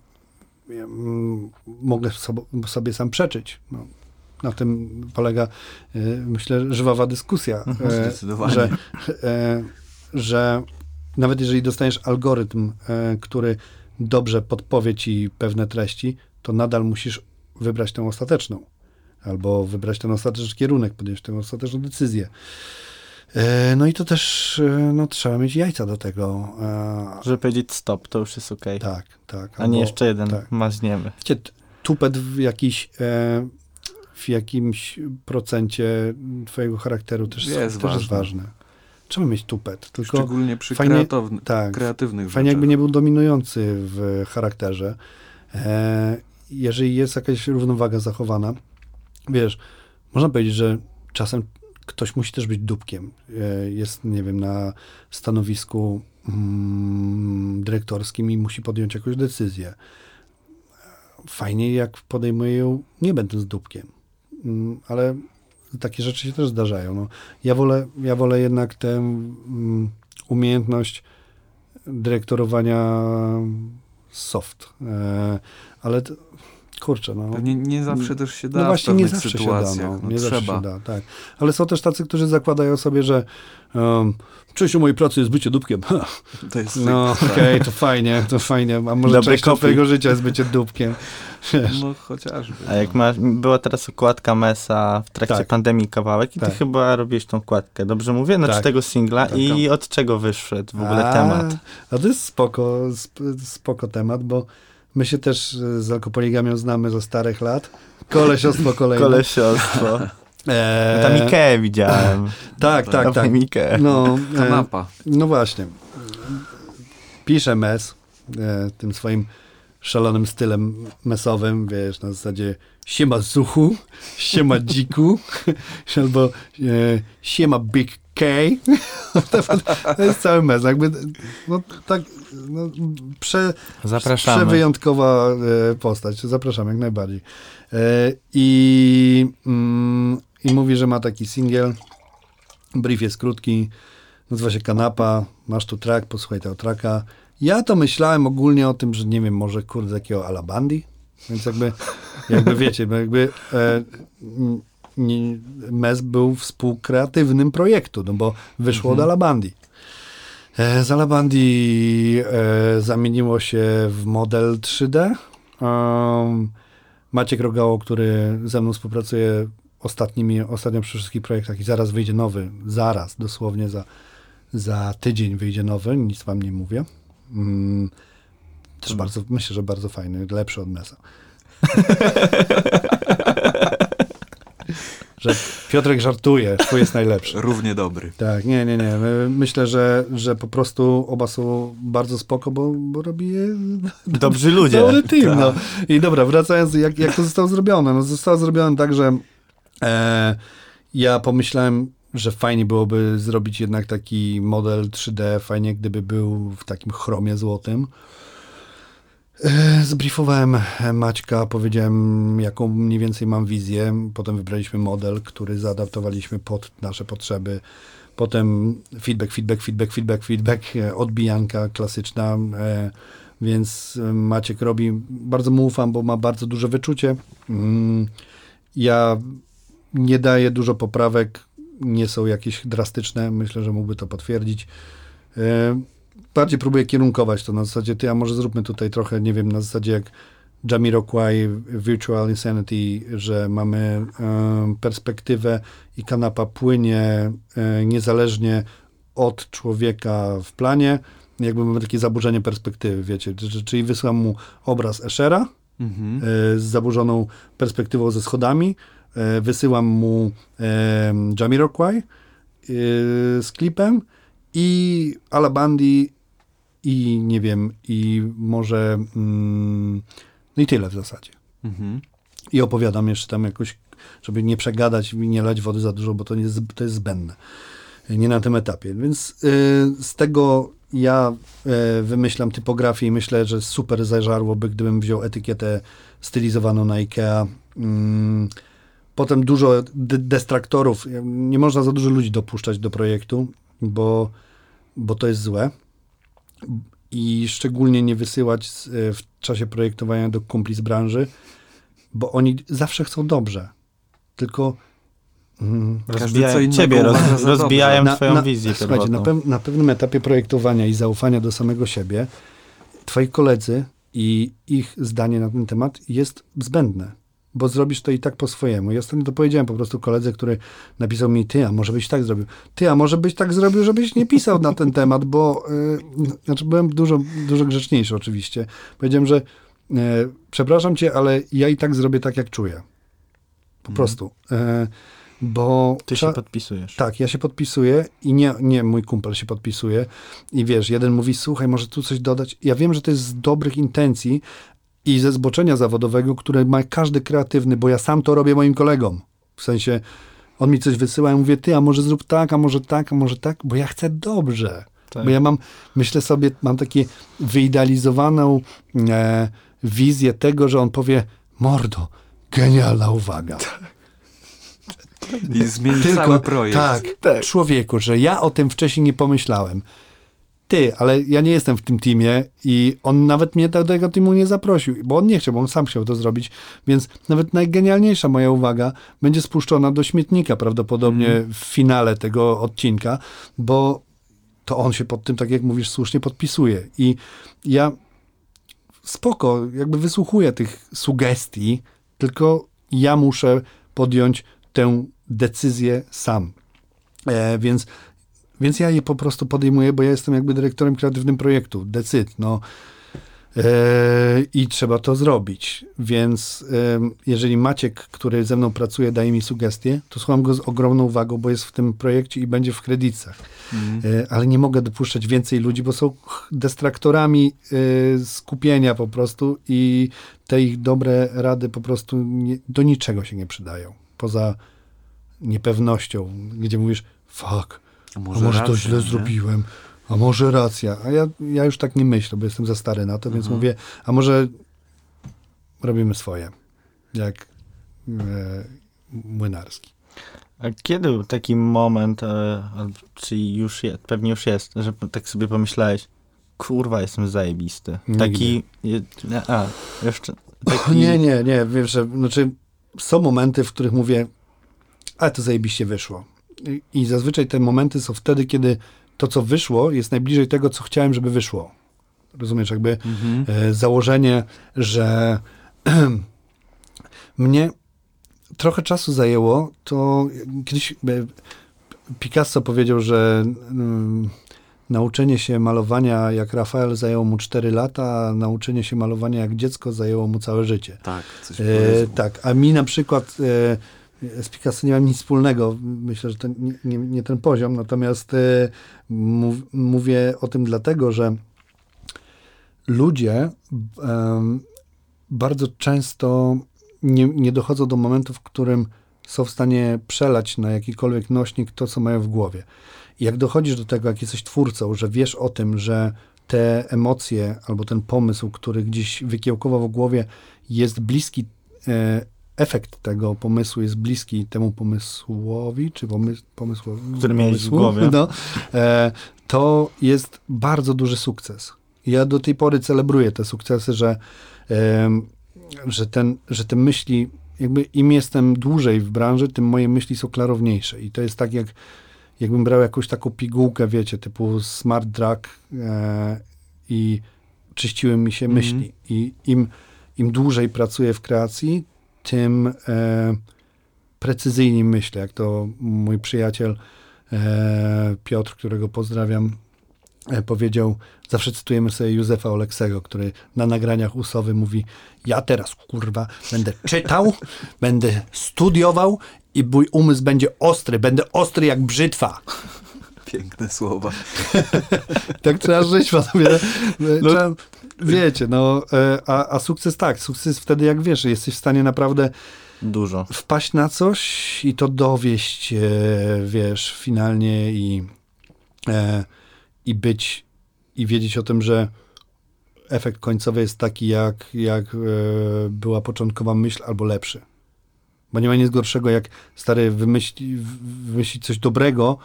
mm, mogę sobie, sobie sam przeczyć. No, na tym polega, e, myślę, żwawa dyskusja, Mhm. e, Zdecydowanie. że, e, że nawet jeżeli dostaniesz algorytm, e, który dobrze podpowie ci pewne treści, to nadal musisz wybrać tę ostateczną. Albo wybrać ten ostateczny kierunek, podjąć tę ostateczną decyzję. E, No i to też e, no, trzeba mieć jajca do tego. E, Żeby powiedzieć stop, to już jest okej. Tak, tak. A albo- nie jeszcze jeden, tak. maźniemy. Wiecie, tupet w jakiś, w jakimś procencie twojego charakteru też Jest też jest ważne. Trzeba mieć tupet, tylko Szczególnie przy fajnie- kreatywny, tak, kreatywnych fajnie jakby rzeczach. nie był dominujący w charakterze. E, jeżeli jest jakaś równowaga zachowana, wiesz, można powiedzieć, że czasem ktoś musi też być dupkiem. E, jest, nie wiem, na stanowisku mm, dyrektorskim i musi podjąć jakąś decyzję. Fajnie, jak podejmuje ją, nie będąc dupkiem. Mm, ale takie rzeczy się też zdarzają. No, ja, wolę, ja wolę jednak tę mm, umiejętność dyrektorowania soft. E, ale kurczę, no. Pewnie nie zawsze też się da No w właśnie, nie zawsze się da, sytuacjach. no, nie zawsze trzeba. się da, tak. Ale są też tacy, którzy zakładają sobie, że um, częścią mojej pracy jest bycie dupkiem. To jest No okej, to fajnie, to fajnie. A może Dobry częścią copy. twojego życia jest bycie dupkiem. Wiesz. No chociażby. A jak masz, była teraz okładka Mesa w trakcie Tak. pandemii kawałek i ty Tak. chyba robiłeś tą okładkę, dobrze mówię? Znaczy Tak. tego singla Tak, i od czego wyszedł w ogóle A, temat? A to jest spoko, sp- spoko temat, bo my się też e, z alkopoligamią znamy ze starych lat. Kolesiostwo kolejne. Kolesiostwo. Eee, Tam Ikeę widziałem. Tak, tak, tak. Dawaj Ikeę. No, e, Kanapa. No właśnie. Pisze mes e, tym swoim szalonym stylem mesowym, wiesz, na zasadzie siema zuchu, siema dziku, albo e, siema big K. to jest cały mes. Jakby, no tak, no, prze, Zapraszamy. Przewyjątkowa e, postać. Zapraszam jak najbardziej. E, I, mm, I mówi, że ma taki singiel. Brief jest krótki. Nazywa się Kanapa. Masz tu track, posłuchaj tego tracka. Ja to myślałem ogólnie o tym, że nie wiem, może kurde takiego Alabandi. Więc jakby, jakby wiecie, bo jakby e, n- nie, MES był współkreatywnym projektu, no bo wyszło od Alabandi. E, Z Alabandi e, zamieniło się w model 3D. Um, Maciek Rogało, który ze mną współpracuje ostatnimi, ostatnio przy wszystkich projektach i zaraz wyjdzie nowy, zaraz, dosłownie za, za tydzień wyjdzie nowy, nic wam nie mówię. Mm, też bardzo, myślę, że bardzo fajny, lepszy od Mesa. że Piotrek żartuje, twój jest najlepszy. Równie dobry. Tak, nie, nie, nie. My- Myślę, że, że po prostu oba są bardzo spoko, bo, bo robi je Dobrzy ludzie. cały team. No. I dobra, wracając, jak, jak to zostało zrobione? No, zostało zrobione tak, że e, ja pomyślałem, że fajnie byłoby zrobić jednak taki model 3D, fajnie gdyby był w takim chromie złotym. E, Zbriefowałem Maćka, powiedziałem jaką mniej więcej mam wizję. Potem wybraliśmy model, który zaadaptowaliśmy pod nasze potrzeby. Potem feedback, feedback, feedback, feedback, feedback, e, odbijanka klasyczna. e, Więc Maciek robi, bardzo mu ufam, bo ma bardzo duże wyczucie. Mm, Ja nie daję dużo poprawek, nie są jakieś drastyczne. Myślę, że mógłby to potwierdzić. Bardziej próbuję kierunkować to na zasadzie, ty, a może zróbmy tutaj trochę, nie wiem, na zasadzie jak Jamiroquai, Virtual Insanity, że mamy e, perspektywę i kanapa płynie e, niezależnie od człowieka w planie, jakby mamy takie zaburzenie perspektywy, wiecie, Czy- czyli wysyłam mu obraz Eschera, Mhm. e, z zaburzoną perspektywą ze schodami. E, Wysyłam mu Jamiroquai z klipem i Alabandi i nie wiem, i może mm, no i tyle w zasadzie. Mhm. I opowiadam jeszcze tam jakoś, żeby nie przegadać i nie lać wody za dużo, bo to, nie jest, to jest zbędne. Nie na tym etapie. Więc y, z tego ja y, wymyślam typografię i myślę, że super zażarłoby, gdybym wziął etykietę stylizowaną na IKEA. Mm, potem dużo de- destraktorów. Nie można za dużo ludzi dopuszczać do projektu, bo, bo to jest złe. I szczególnie nie wysyłać z, y, w czasie projektowania do kumpli z branży, bo oni zawsze chcą dobrze. Tylko mm, Każdy co Rozbijają ciebie, roz, rozbijają Na- twoją na- wizję słuchajcie, na, pew, na pewnym etapie projektowania i zaufania do samego siebie twoi koledzy i ich zdanie na ten temat jest zbędne, bo zrobisz to i tak po swojemu. Ja ostatnio to powiedziałem po prostu koledze, który napisał mi, ty, a może byś tak zrobił. Ty, a może byś tak zrobił, żebyś nie pisał na ten temat, bo, yy, znaczy byłem dużo, dużo grzeczniejszy oczywiście. Powiedziałem, że yy, przepraszam cię, ale ja i tak zrobię tak, jak czuję. Po prostu. Yy, bo Ty się podpisujesz. tak, ja się podpisuję i nie, nie mój kumpel się podpisuje. I wiesz, jeden mówi, słuchaj, może tu coś dodać. Ja wiem, że to jest z dobrych intencji i ze zboczenia zawodowego, które ma każdy kreatywny, bo ja sam to robię moim kolegom. W sensie, on mi coś wysyła, ja mówię, ty, a może zrób tak, a może tak, a może tak, bo ja chcę dobrze. Tak. Bo ja mam, myślę sobie, mam takie wyidealizowaną e, wizję tego, że on powie, mordo, genialna uwaga. I zmieni cały projekt. Tak, Tak. człowieku, że ja o tym wcześniej nie pomyślałem. Ty, ale ja nie jestem w tym teamie i on nawet mnie do tego teamu nie zaprosił, bo on nie chciał, bo on sam chciał to zrobić, więc nawet najgenialniejsza moja uwaga będzie spuszczona do śmietnika prawdopodobnie w finale tego odcinka, bo to on się pod tym, tak jak mówisz, słusznie podpisuje. I ja spoko, jakby wysłuchuję tych sugestii, tylko ja muszę podjąć tę decyzję sam. E, więc, więc ja je po prostu podejmuję, bo ja jestem jakby dyrektorem kreatywnym projektu. Decyd, no. E, I trzeba to zrobić. Więc jeżeli Maciek, który ze mną pracuje, daje mi sugestie, to słucham go z ogromną uwagą, bo jest w tym projekcie i będzie w kredytach. E, ale nie mogę dopuszczać więcej ludzi, bo są destraktorami e, skupienia po prostu i te ich dobre rady po prostu nie, do niczego się nie przydają. Poza niepewnością, gdzie mówisz, fuck, A a może, to racja, źle nie? zrobiłem, a może racja. A ja, ja już tak nie myślę, bo jestem za stary na to, więc Mhm. mówię, a może robimy swoje, jak e, młynarski. A kiedy był taki moment, e, czy już jest, pewnie już jest, że tak sobie pomyślałeś, kurwa, jestem zajebisty. Nigdy. Taki, je- a, jeszcze, taki, Nie, nie, nie, wiesz, że, znaczy są momenty, w których mówię, ale to zajebiście wyszło. I, zazwyczaj te momenty są wtedy, kiedy to, co wyszło, jest najbliżej tego, co chciałem, żeby wyszło. Rozumiesz, jakby Mhm. e, założenie, że mnie trochę czasu zajęło, to kiedyś Picasso powiedział, że mm, nauczenie się malowania jak Rafael zajęło mu 4 lata, a nauczenie się malowania jak dziecko zajęło mu całe życie. Tak, coś E, tak, a mi na przykład e, z Picasso nie mam nic wspólnego. Myślę, że to nie, nie, nie ten poziom, natomiast e, mów, mówię o tym dlatego, że ludzie em, bardzo często nie, nie dochodzą do momentu, w którym są w stanie przelać na jakikolwiek nośnik to, co mają w głowie. Jak dochodzisz do tego, jak jesteś twórcą, że wiesz o tym, że te emocje albo ten pomysł, który gdzieś wykiełkował w głowie, jest bliski, e, efekt tego pomysłu jest bliski temu pomysłowi, czy pomys, pomysłowi, Który miałeś w głowie. No, e, to jest bardzo duży sukces. Ja do tej pory celebruję te sukcesy, że, em, że, ten, że te myśli, jakby im jestem dłużej w branży, tym moje myśli są klarowniejsze. I to jest tak, jak jakbym brał jakąś taką pigułkę, wiecie, typu smart drug e, i czyściły mi się Mhm. myśli. I im, im dłużej pracuję w kreacji, tym e, precyzyjniej myślę, jak to mój przyjaciel e, Piotr, którego pozdrawiam, e, powiedział, zawsze cytujemy sobie Józefa Oleksego, który na nagraniach usowy mówi, ja teraz, kurwa, będę czytał, będę studiował i mój umysł będzie ostry, będę ostry jak brzytwa. Piękne słowa. Tak trzeba żyć, panowie. No, trzeba, wiecie, no, e, a, a sukces tak, sukces wtedy jak wiesz, jesteś w stanie naprawdę dużo. wpaść na coś i to dowieść, e, wiesz, finalnie i, e, i być, i wiedzieć o tym, że efekt końcowy jest taki, jak, jak była początkowa myśl, albo lepszy. Bo nie ma nic gorszego, jak stary wymyśli, wymyślić coś dobrego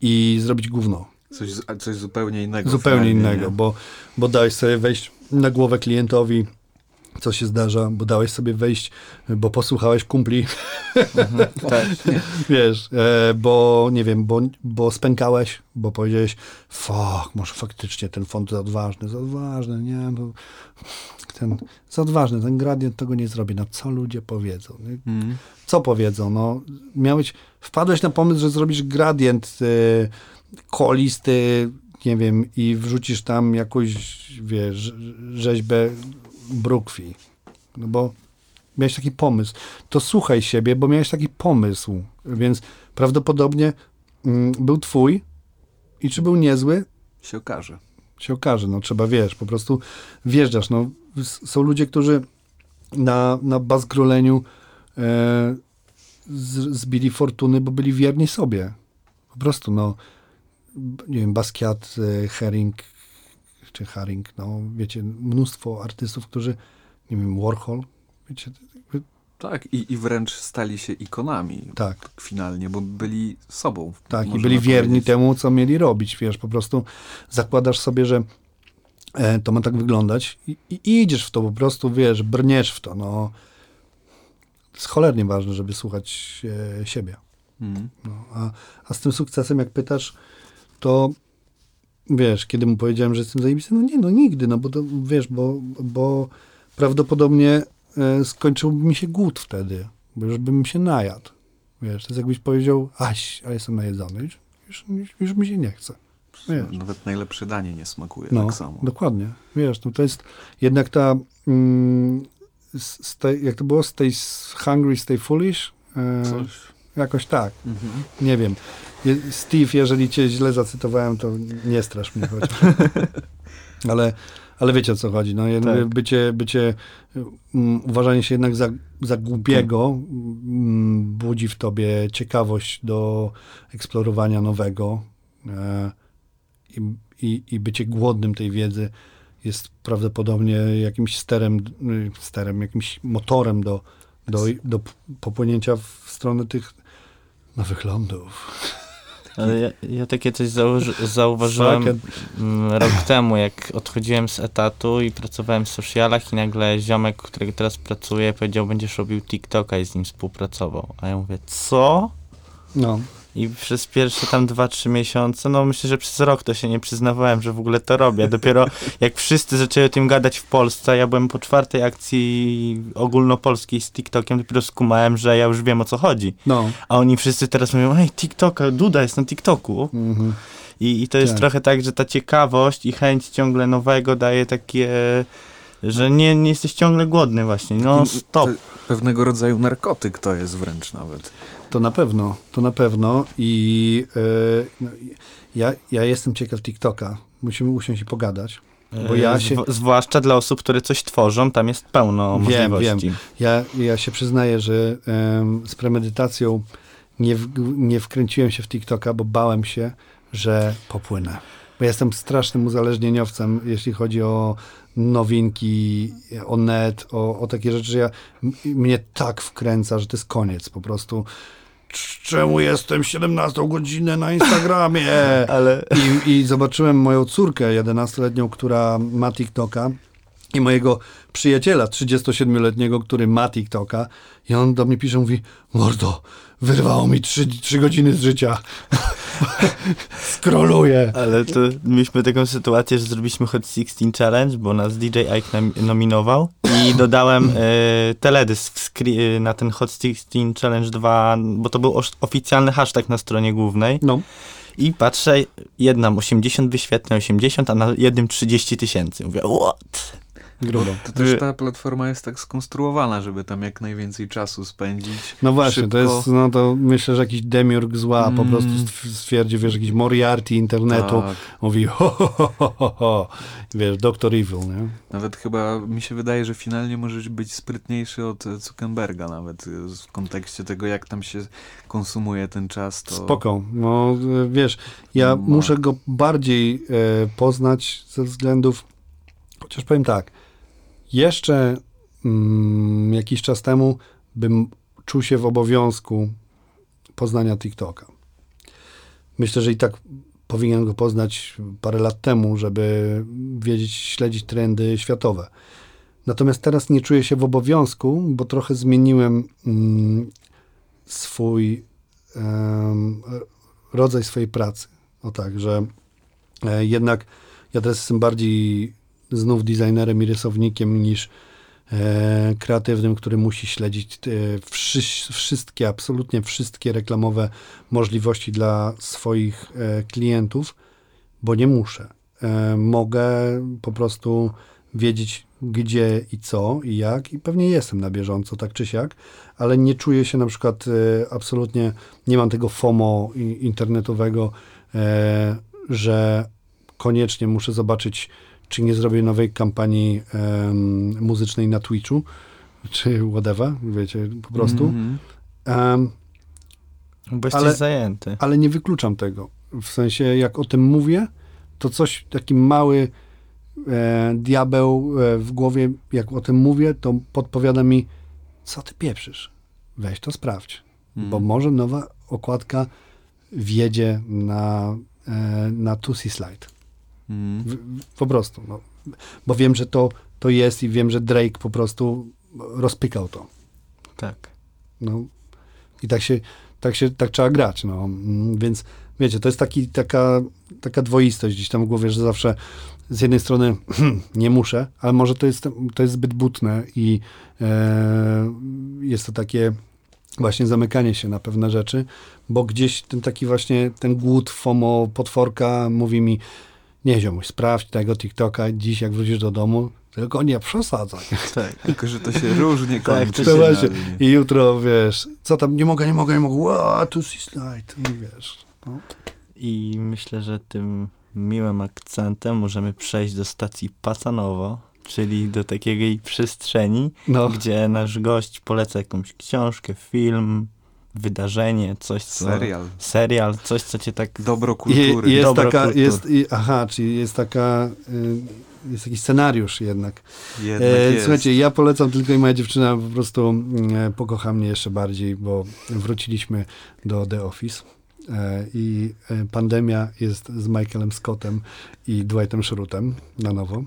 i zrobić gówno. Coś, coś zupełnie innego. Zupełnie innego, nie? bo, bo dałeś sobie wejść na głowę klientowi co się zdarza, bo dałeś sobie wejść, bo posłuchałeś kumpli, Mhm, też. wiesz, e, bo nie wiem, bo, bo spękałeś, bo powiedziałeś, fuck, może faktycznie ten font za odważny, za odważny, nie, bo ten, za odważny, ten gradient tego nie zrobi, no co ludzie powiedzą? Mm. co powiedzą, no, miałeś, wpadłeś na pomysł, że zrobisz gradient y, kolisty, nie wiem, i wrzucisz tam jakąś, wiesz, rzeźbę brukwi, no bo miałeś taki pomysł. To słuchaj siebie, bo miałeś taki pomysł, więc prawdopodobnie mm, był twój i czy był niezły, Się okaże. się okaże, no trzeba, wiesz, po prostu wjeżdżasz, no są ludzie, którzy na, na bazgroleniu e, z, zbili fortuny, bo byli wierni sobie. Po prostu, no, nie wiem, Basquiat, e, Herring, czy Haring, no, wiecie, mnóstwo artystów, którzy, nie wiem, Warhol, wiecie, Tak, i, i wręcz stali się ikonami tak. finalnie, bo byli sobą. Tak, i byli wierni powiedzieć. temu, co mieli robić, wiesz, po prostu zakładasz sobie, że e, to ma tak wyglądać i, i idziesz w to, po prostu, wiesz, brniesz w to, no. To jest cholernie ważne, żeby słuchać e, siebie. Mm. No, a, a z tym sukcesem, jak pytasz, to wiesz, kiedy mu powiedziałem, że jestem zajebisty, no nie, no nigdy, no bo to, wiesz, bo, bo prawdopodobnie e, skończyłby mi się głód wtedy, bo już bym się najadł. Wiesz, to jest jakbyś powiedział, aś, a jestem najedzony, już, już, już mi się nie chce. Wiesz. Nawet najlepsze danie nie smakuje No, tak samo. dokładnie. Wiesz, no to jest jednak ta, mm, s- stay, jak to było, stay hungry, stay foolish? E, Coś. jakoś tak. Mhm. Nie wiem. Steve, jeżeli cię źle zacytowałem, to nie strasz mnie. Choć. ale, ale wiecie o co chodzi. No, Tak. bycie, bycie um, uważanie się jednak za, za głupiego mm, budzi w tobie ciekawość do eksplorowania nowego e, i, i, bycie głodnym tej wiedzy jest prawdopodobnie jakimś sterem, y, sterem jakimś motorem do, do, do popłynięcia w stronę tych nowych lądów. Ale ja, ja takie coś zauważyłem mm, rok temu, jak odchodziłem z etatu i pracowałem w socialach i nagle ziomek, którego teraz pracuję, powiedział, będziesz robił TikToka i z nim współpracował. A ja mówię, co? No, I przez pierwsze tam 2-3 miesiące, no myślę, że przez rok to się nie przyznawałem, że w ogóle to robię. Dopiero jak wszyscy zaczęli o tym gadać w Polsce, ja byłem po czwartej akcji ogólnopolskiej z TikTokiem, dopiero skumałem, że ja już wiem o co chodzi. no. A oni wszyscy teraz mówią, ej, TikToka, Duda jest na TikToku. Mhm. I, I to jest Tak. trochę tak, że ta ciekawość i chęć ciągle nowego daje takie, że nie, nie jesteś ciągle głodny właśnie. No stop. to Pewnego rodzaju narkotyk to jest wręcz nawet. To na pewno, to na pewno. I e, no, ja, ja jestem ciekaw TikToka. Musimy usiąść i pogadać. Bo ja się- zw- zwłaszcza dla osób, które coś tworzą, tam jest pełno Wiem, możliwości. Ja, ja się przyznaję, że em, z premedytacją nie, w, nie wkręciłem się w TikToka, bo bałem się, że popłynę. Bo ja jestem strasznym uzależnieniowcem, jeśli chodzi o nowinki, o net, o, o takie rzeczy, że ja, mnie tak wkręca, że to jest koniec po prostu. Cz- Czemu jestem 17 godzinę na Instagramie? Ale I, I zobaczyłem moją córkę 11-letnią, która ma TikToka i mojego przyjaciela 37-letniego, który ma TikToka i on do mnie pisze, mówi, mordo, wyrwało mi 3, 3 godziny z życia. Skroluję. Ale to mieliśmy taką sytuację, że zrobiliśmy Hot 16 Challenge, bo nas DJ Ike nam, nominował i dodałem e, teledysk e, na ten Hot 16 Challenge 2, bo to był oficjalny hashtag na stronie głównej No, i patrzę, jedna 80 wyświetleń, 80, a na jednym 30 tysięcy. Mówię, what? Grubo. To też ta platforma jest tak skonstruowana, żeby tam jak najwięcej czasu spędzić. No właśnie, to Szybko. jest, no to myślę, że jakiś demiurg zła po Mm. prostu stw- stwierdził, wiesz, jakiś Moriarty internetu, Tak. mówi ho, ho, ho, ho, ho, wiesz, Dr. Evil, nie? Nawet chyba mi się wydaje, że finalnie możesz być sprytniejszy od Zuckerberga nawet e, w kontekście tego, jak tam się konsumuje ten czas. To... Spoko. No, e, wiesz, ja No. muszę go bardziej e, poznać ze względów, chociaż powiem tak, jeszcze mm, jakiś czas temu bym czuł się w obowiązku poznania TikToka. Myślę, że i tak powinien go poznać parę lat temu, żeby wiedzieć, śledzić trendy światowe. Natomiast teraz nie czuję się w obowiązku, bo trochę zmieniłem mm, swój rodzaj swojej pracy. O tak, że e, jednak ja teraz jestem bardziej znów designerem i rysownikiem niż e, kreatywnym, który musi śledzić e, wszy, wszystkie, absolutnie wszystkie reklamowe możliwości dla swoich e, klientów, bo nie muszę. E, mogę po prostu wiedzieć, gdzie i co i jak, i pewnie jestem na bieżąco, tak czy siak, ale nie czuję się na przykład e, absolutnie, nie mam tego FOMO internetowego, e, że koniecznie muszę zobaczyć, czy nie zrobię nowej kampanii em, muzycznej na Twitchu, czy whatever, wiecie, po prostu. Mhm. Em, Bo jesteś Ale- zajęty. ale nie wykluczam tego. W sensie, jak o tym mówię, to coś, taki mały e, diabeł e, w głowie, jak o tym mówię, to podpowiada mi, co ty pieprzysz? Weź to sprawdź. Mhm. Bo może nowa okładka wjedzie na, e, na Tusi Slide. Mhm. W, po prostu. No. Bo wiem, że to, to jest i wiem, że Drake po prostu rozpykał to. Tak. No. I tak się, tak się, tak trzeba grać, no. Mm, Więc wiecie, to jest taki, taka, taka dwoistość gdzieś tam w głowie, że zawsze z jednej strony nie muszę, ale może to jest, to jest zbyt butne i e, jest to takie właśnie zamykanie się na pewne rzeczy, bo gdzieś ten taki właśnie, ten głód FOMO, potworka mówi mi, nie ziomuś, sprawdź tego TikToka dziś, jak wrócisz do domu, tylko nie przesadzaj. tak. Tylko, że to się różnie Tak, kończy. to To właśnie. I jutro, wiesz, co tam, nie mogę, nie mogę, nie mogę, wow, tu jest slide, i wiesz. No. I myślę, że tym miłym akcentem możemy przejść do stacji Pasanowo, czyli do takiej przestrzeni, No, gdzie nasz gość poleca jakąś książkę, film, wydarzenie, coś co... Serial. Serial, coś co cię tak... Dobro kultury. i jest Dobro taka, kultury. jest, i, aha, czyli jest taka, y, jest jakiś scenariusz jednak. Jednak E, jest. słuchajcie, ja polecam tylko i moja dziewczyna po prostu e, pokocha mnie jeszcze bardziej, bo wróciliśmy do The Office. E, I e, pandemia jest z Michaelem Scottem i Dwightem Schrutem na nowo.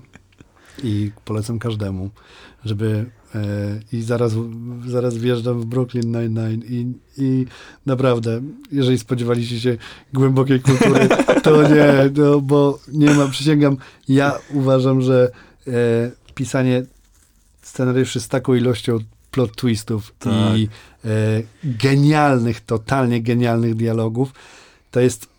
I polecam każdemu, żeby. E, I zaraz, zaraz wjeżdżam w Brooklyn Nine-Nine. I, I naprawdę, jeżeli spodziewaliście się głębokiej kultury, to nie, no, bo nie ma, przysięgam. Ja uważam, że e, pisanie scenariuszy z taką ilością plot twistów Tak. i e, genialnych, totalnie genialnych dialogów, to jest.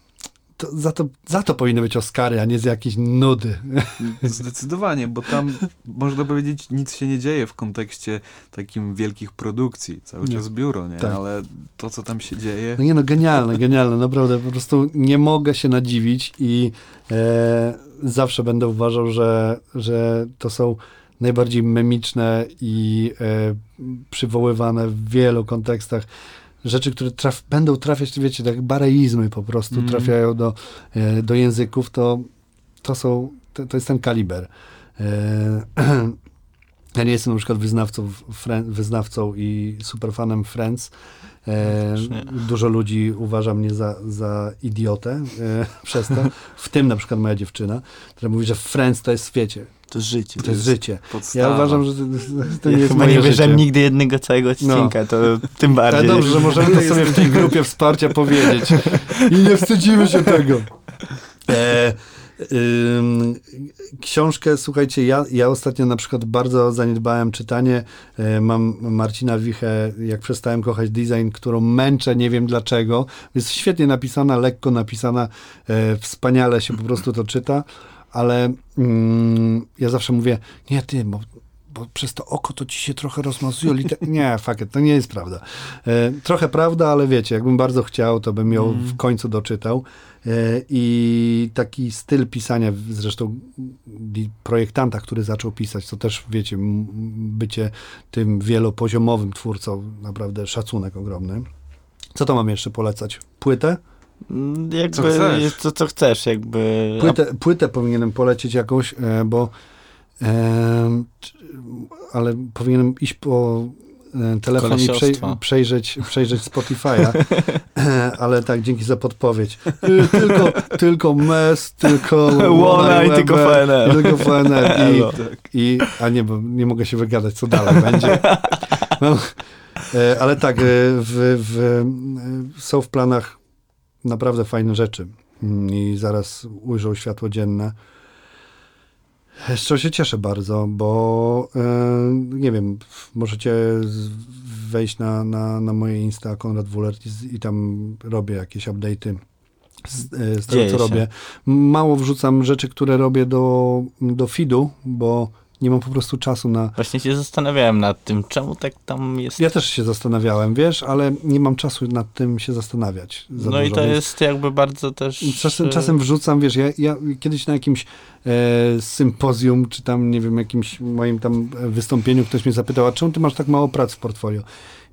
To za, to, za to powinny być Oscary, a nie z jakiejś nudy. Zdecydowanie, bo tam można powiedzieć, nic się nie dzieje w kontekście takim wielkich produkcji. Cały Nie. czas biuro, nie? Tak. Ale to, co tam się dzieje. No nie no, genialne, genialne, naprawdę. Po prostu nie mogę się nadziwić i e, zawsze będę uważał, że, że to są najbardziej memiczne i e, przywoływane w wielu kontekstach rzeczy, które traf, będą trafiać, wiecie, tak bareizmy po prostu Mm. trafiają do, e, do języków, to, to są, to, to jest ten kaliber. E, ja nie jestem na przykład wyznawcą, Fren- wyznawcą i superfanem Friends. E, dużo ludzi uważa mnie za, za idiotę e, przez to. W tym na przykład moja dziewczyna, która mówi, że Friends to jest, wiecie, To życie. to jest życie. Podstawa. Ja uważam, że to, to nie ja jest chyba moje nie wierzę nigdy jednego całego odcinka, to tym Ale bardziej. dobrze, że możemy to sobie w tej grupie wsparcia powiedzieć. I nie wstydzimy się tego. E, książkę, słuchajcie, ja, ja ostatnio na przykład bardzo zaniedbałem czytanie. E, mam Marcina Wichę, jak przestałem kochać design, którą męczę, nie wiem dlaczego. Jest świetnie napisana, lekko napisana, e, wspaniale się po prostu to czyta, ale mm, ja zawsze mówię, nie ty, bo bo przez to oko to ci się trochę rozmazuje. Liter... Nie, fuck it, to nie jest prawda. E, trochę prawda, ale wiecie, jakbym bardzo chciał, to bym ją w końcu doczytał. E, I taki styl pisania, zresztą projektanta, który zaczął pisać, to też, wiecie, bycie tym wielopoziomowym twórcą, naprawdę szacunek ogromny. Co to mam jeszcze polecać? Płytę? Mm, Jakby Co chcesz. to, co chcesz, jakby... Płytę, płytę powinienem polecieć jakąś, e, bo e, ale powinienem iść po telefon i przej, przejrzeć, przejrzeć Spotify'a, ale tak, dzięki za podpowiedź. Y, Tylko, tylko MES, tylko Łona i tylko i Tylko. I, i, a nie, bo nie mogę się wygadać, co dalej będzie. No, e, ale tak, w, w, są w planach naprawdę fajne rzeczy Mm, i zaraz ujrzą światło dzienne. Z czego się cieszę bardzo, bo e, nie wiem, możecie wejść na, na, na moje Insta Konrad Wulert i, i tam robię jakieś update'y z, e, z tego, co się. robię. Mało wrzucam rzeczy, które robię do, do feedu, bo nie mam po prostu czasu na... Właśnie się zastanawiałem nad tym, czemu tak tam jest. Ja też się zastanawiałem, wiesz, ale nie mam czasu nad tym się zastanawiać. Za no i dużo, to więc- jest jakby bardzo też. i Czasem, e, czasem wrzucam, wiesz, ja, ja kiedyś na jakimś e, sympozjum, czy tam, nie wiem, jakimś moim tam wystąpieniu ktoś mnie zapytał, a czemu ty masz tak mało prac w portfolio?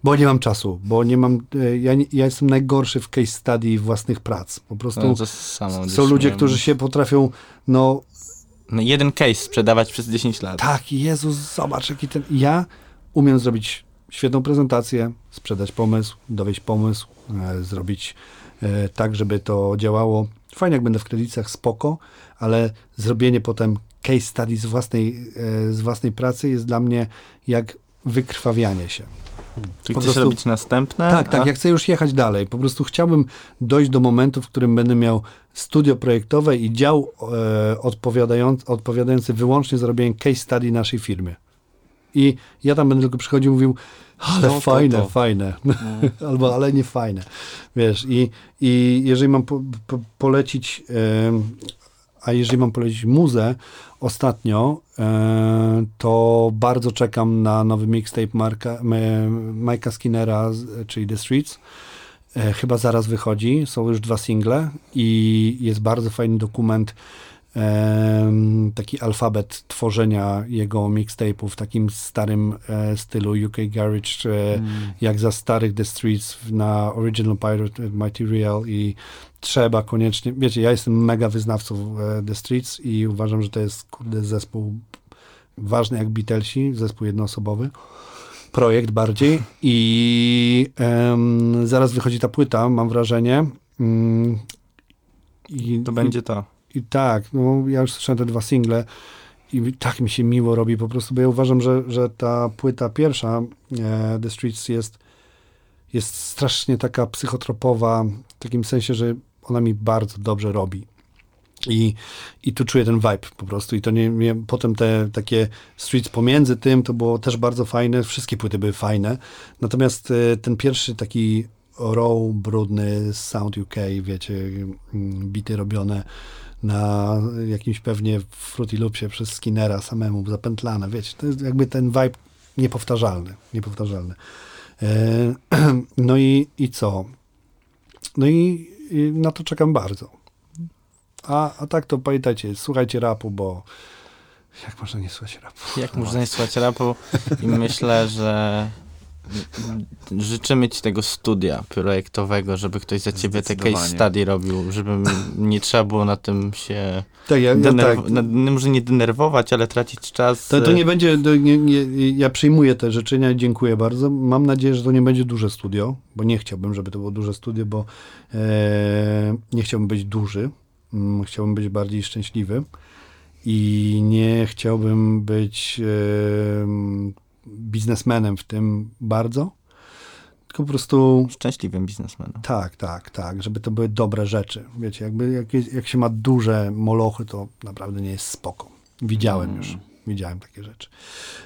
Bo nie mam czasu, bo nie mam, e, ja, ja jestem najgorszy w case study własnych prac. Po prostu No, są ludzie, którzy się potrafią, No, jeden case sprzedawać przez 10 lat. tak, Jezus, zobacz, jaki ten... Ja umiem zrobić świetną prezentację, sprzedać pomysł, dowieść pomysł, e, zrobić e, tak, żeby to działało. Fajnie, jak będę w kredytach, spoko, ale zrobienie potem case study z własnej, e, z własnej pracy jest dla mnie jak wykrwawianie się. Czy po chcesz prostu- robić następne? Tak, tak, A- ja chcę już jechać dalej. Po prostu chciałbym dojść do momentu, w którym będę miał studio projektowe i dział e, odpowiadający, odpowiadający wyłącznie za robienie case study naszej firmy. I ja tam będę tylko przychodził i mówił, ale To, to, fajne, to. fajne. No. Albo ale nie fajne. Wiesz, i, i jeżeli mam po, po, polecić, a jeżeli mam polecić muzę ostatnio, e, to bardzo czekam na nowy mixtape Marka, M- Mike'a Skinnera, czyli The Streets. E, chyba zaraz wychodzi, są już dwa single i jest bardzo fajny dokument, taki alfabet tworzenia jego mixtape'ów w takim starym e, stylu UK Garage, e, Mm. jak za starych The Streets na Original Pirate Material i trzeba koniecznie, wiecie, ja jestem mega wyznawcą e, The Streets i uważam, że to jest kurde zespół ważny jak Beatlesi, zespół jednoosobowy, projekt bardziej i em, zaraz wychodzi ta płyta, mam wrażenie. Mm, i, To będzie to. I, tak, no ja już słyszałem te dwa single i tak mi się miło robi po prostu, bo ja uważam, że, że ta płyta pierwsza, e, The Streets jest, jest strasznie taka psychotropowa, w takim sensie, że ona mi bardzo dobrze robi. I, I tu czuję ten vibe po prostu. I to nie, nie potem te takie streets pomiędzy tym, to było też bardzo fajne. Wszystkie płyty były fajne. Natomiast e, ten pierwszy taki raw, brudny sound UK, wiecie, mm, bity robione na jakimś pewnie Fruity Loopsie przez Skinnera samemu, zapętlane, wiecie, to jest jakby ten vibe niepowtarzalny, niepowtarzalny. E, no i, i co? No i, i na to czekam bardzo. A, a tak to pamiętajcie, słuchajcie rapu, bo jak można nie słuchać rapu? Jak można nie słuchać rapu i myślę, że życzymy ci tego studia projektowego, żeby ktoś za ciebie te case study robił, żeby nie trzeba było na tym się Tak, ja, tak. na, może nie denerwować, ale tracić czas. To, to e, nie będzie, to nie, nie, ja przyjmuję te życzenia i dziękuję bardzo. Mam nadzieję, że to nie będzie duże studio, bo nie chciałbym, żeby to było duże studio, bo e, nie chciałbym być duży, mm, chciałbym być bardziej szczęśliwy i nie chciałbym być e, biznesmenem w tym bardzo, tylko po prostu Szczęśliwym biznesmenem. tak, tak, tak, żeby to były dobre rzeczy. Wiecie, jakby jak, jest- jak się ma duże molochy, to naprawdę nie jest spoko. Widziałem Mm. już, widziałem takie rzeczy.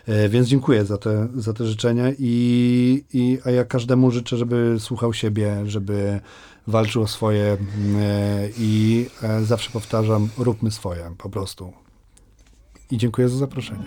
E, więc dziękuję za te, za te życzenia i, i a ja każdemu życzę, żeby słuchał siebie, żeby walczył o swoje e, i e, zawsze powtarzam, róbmy swoje po prostu. I dziękuję za zaproszenie.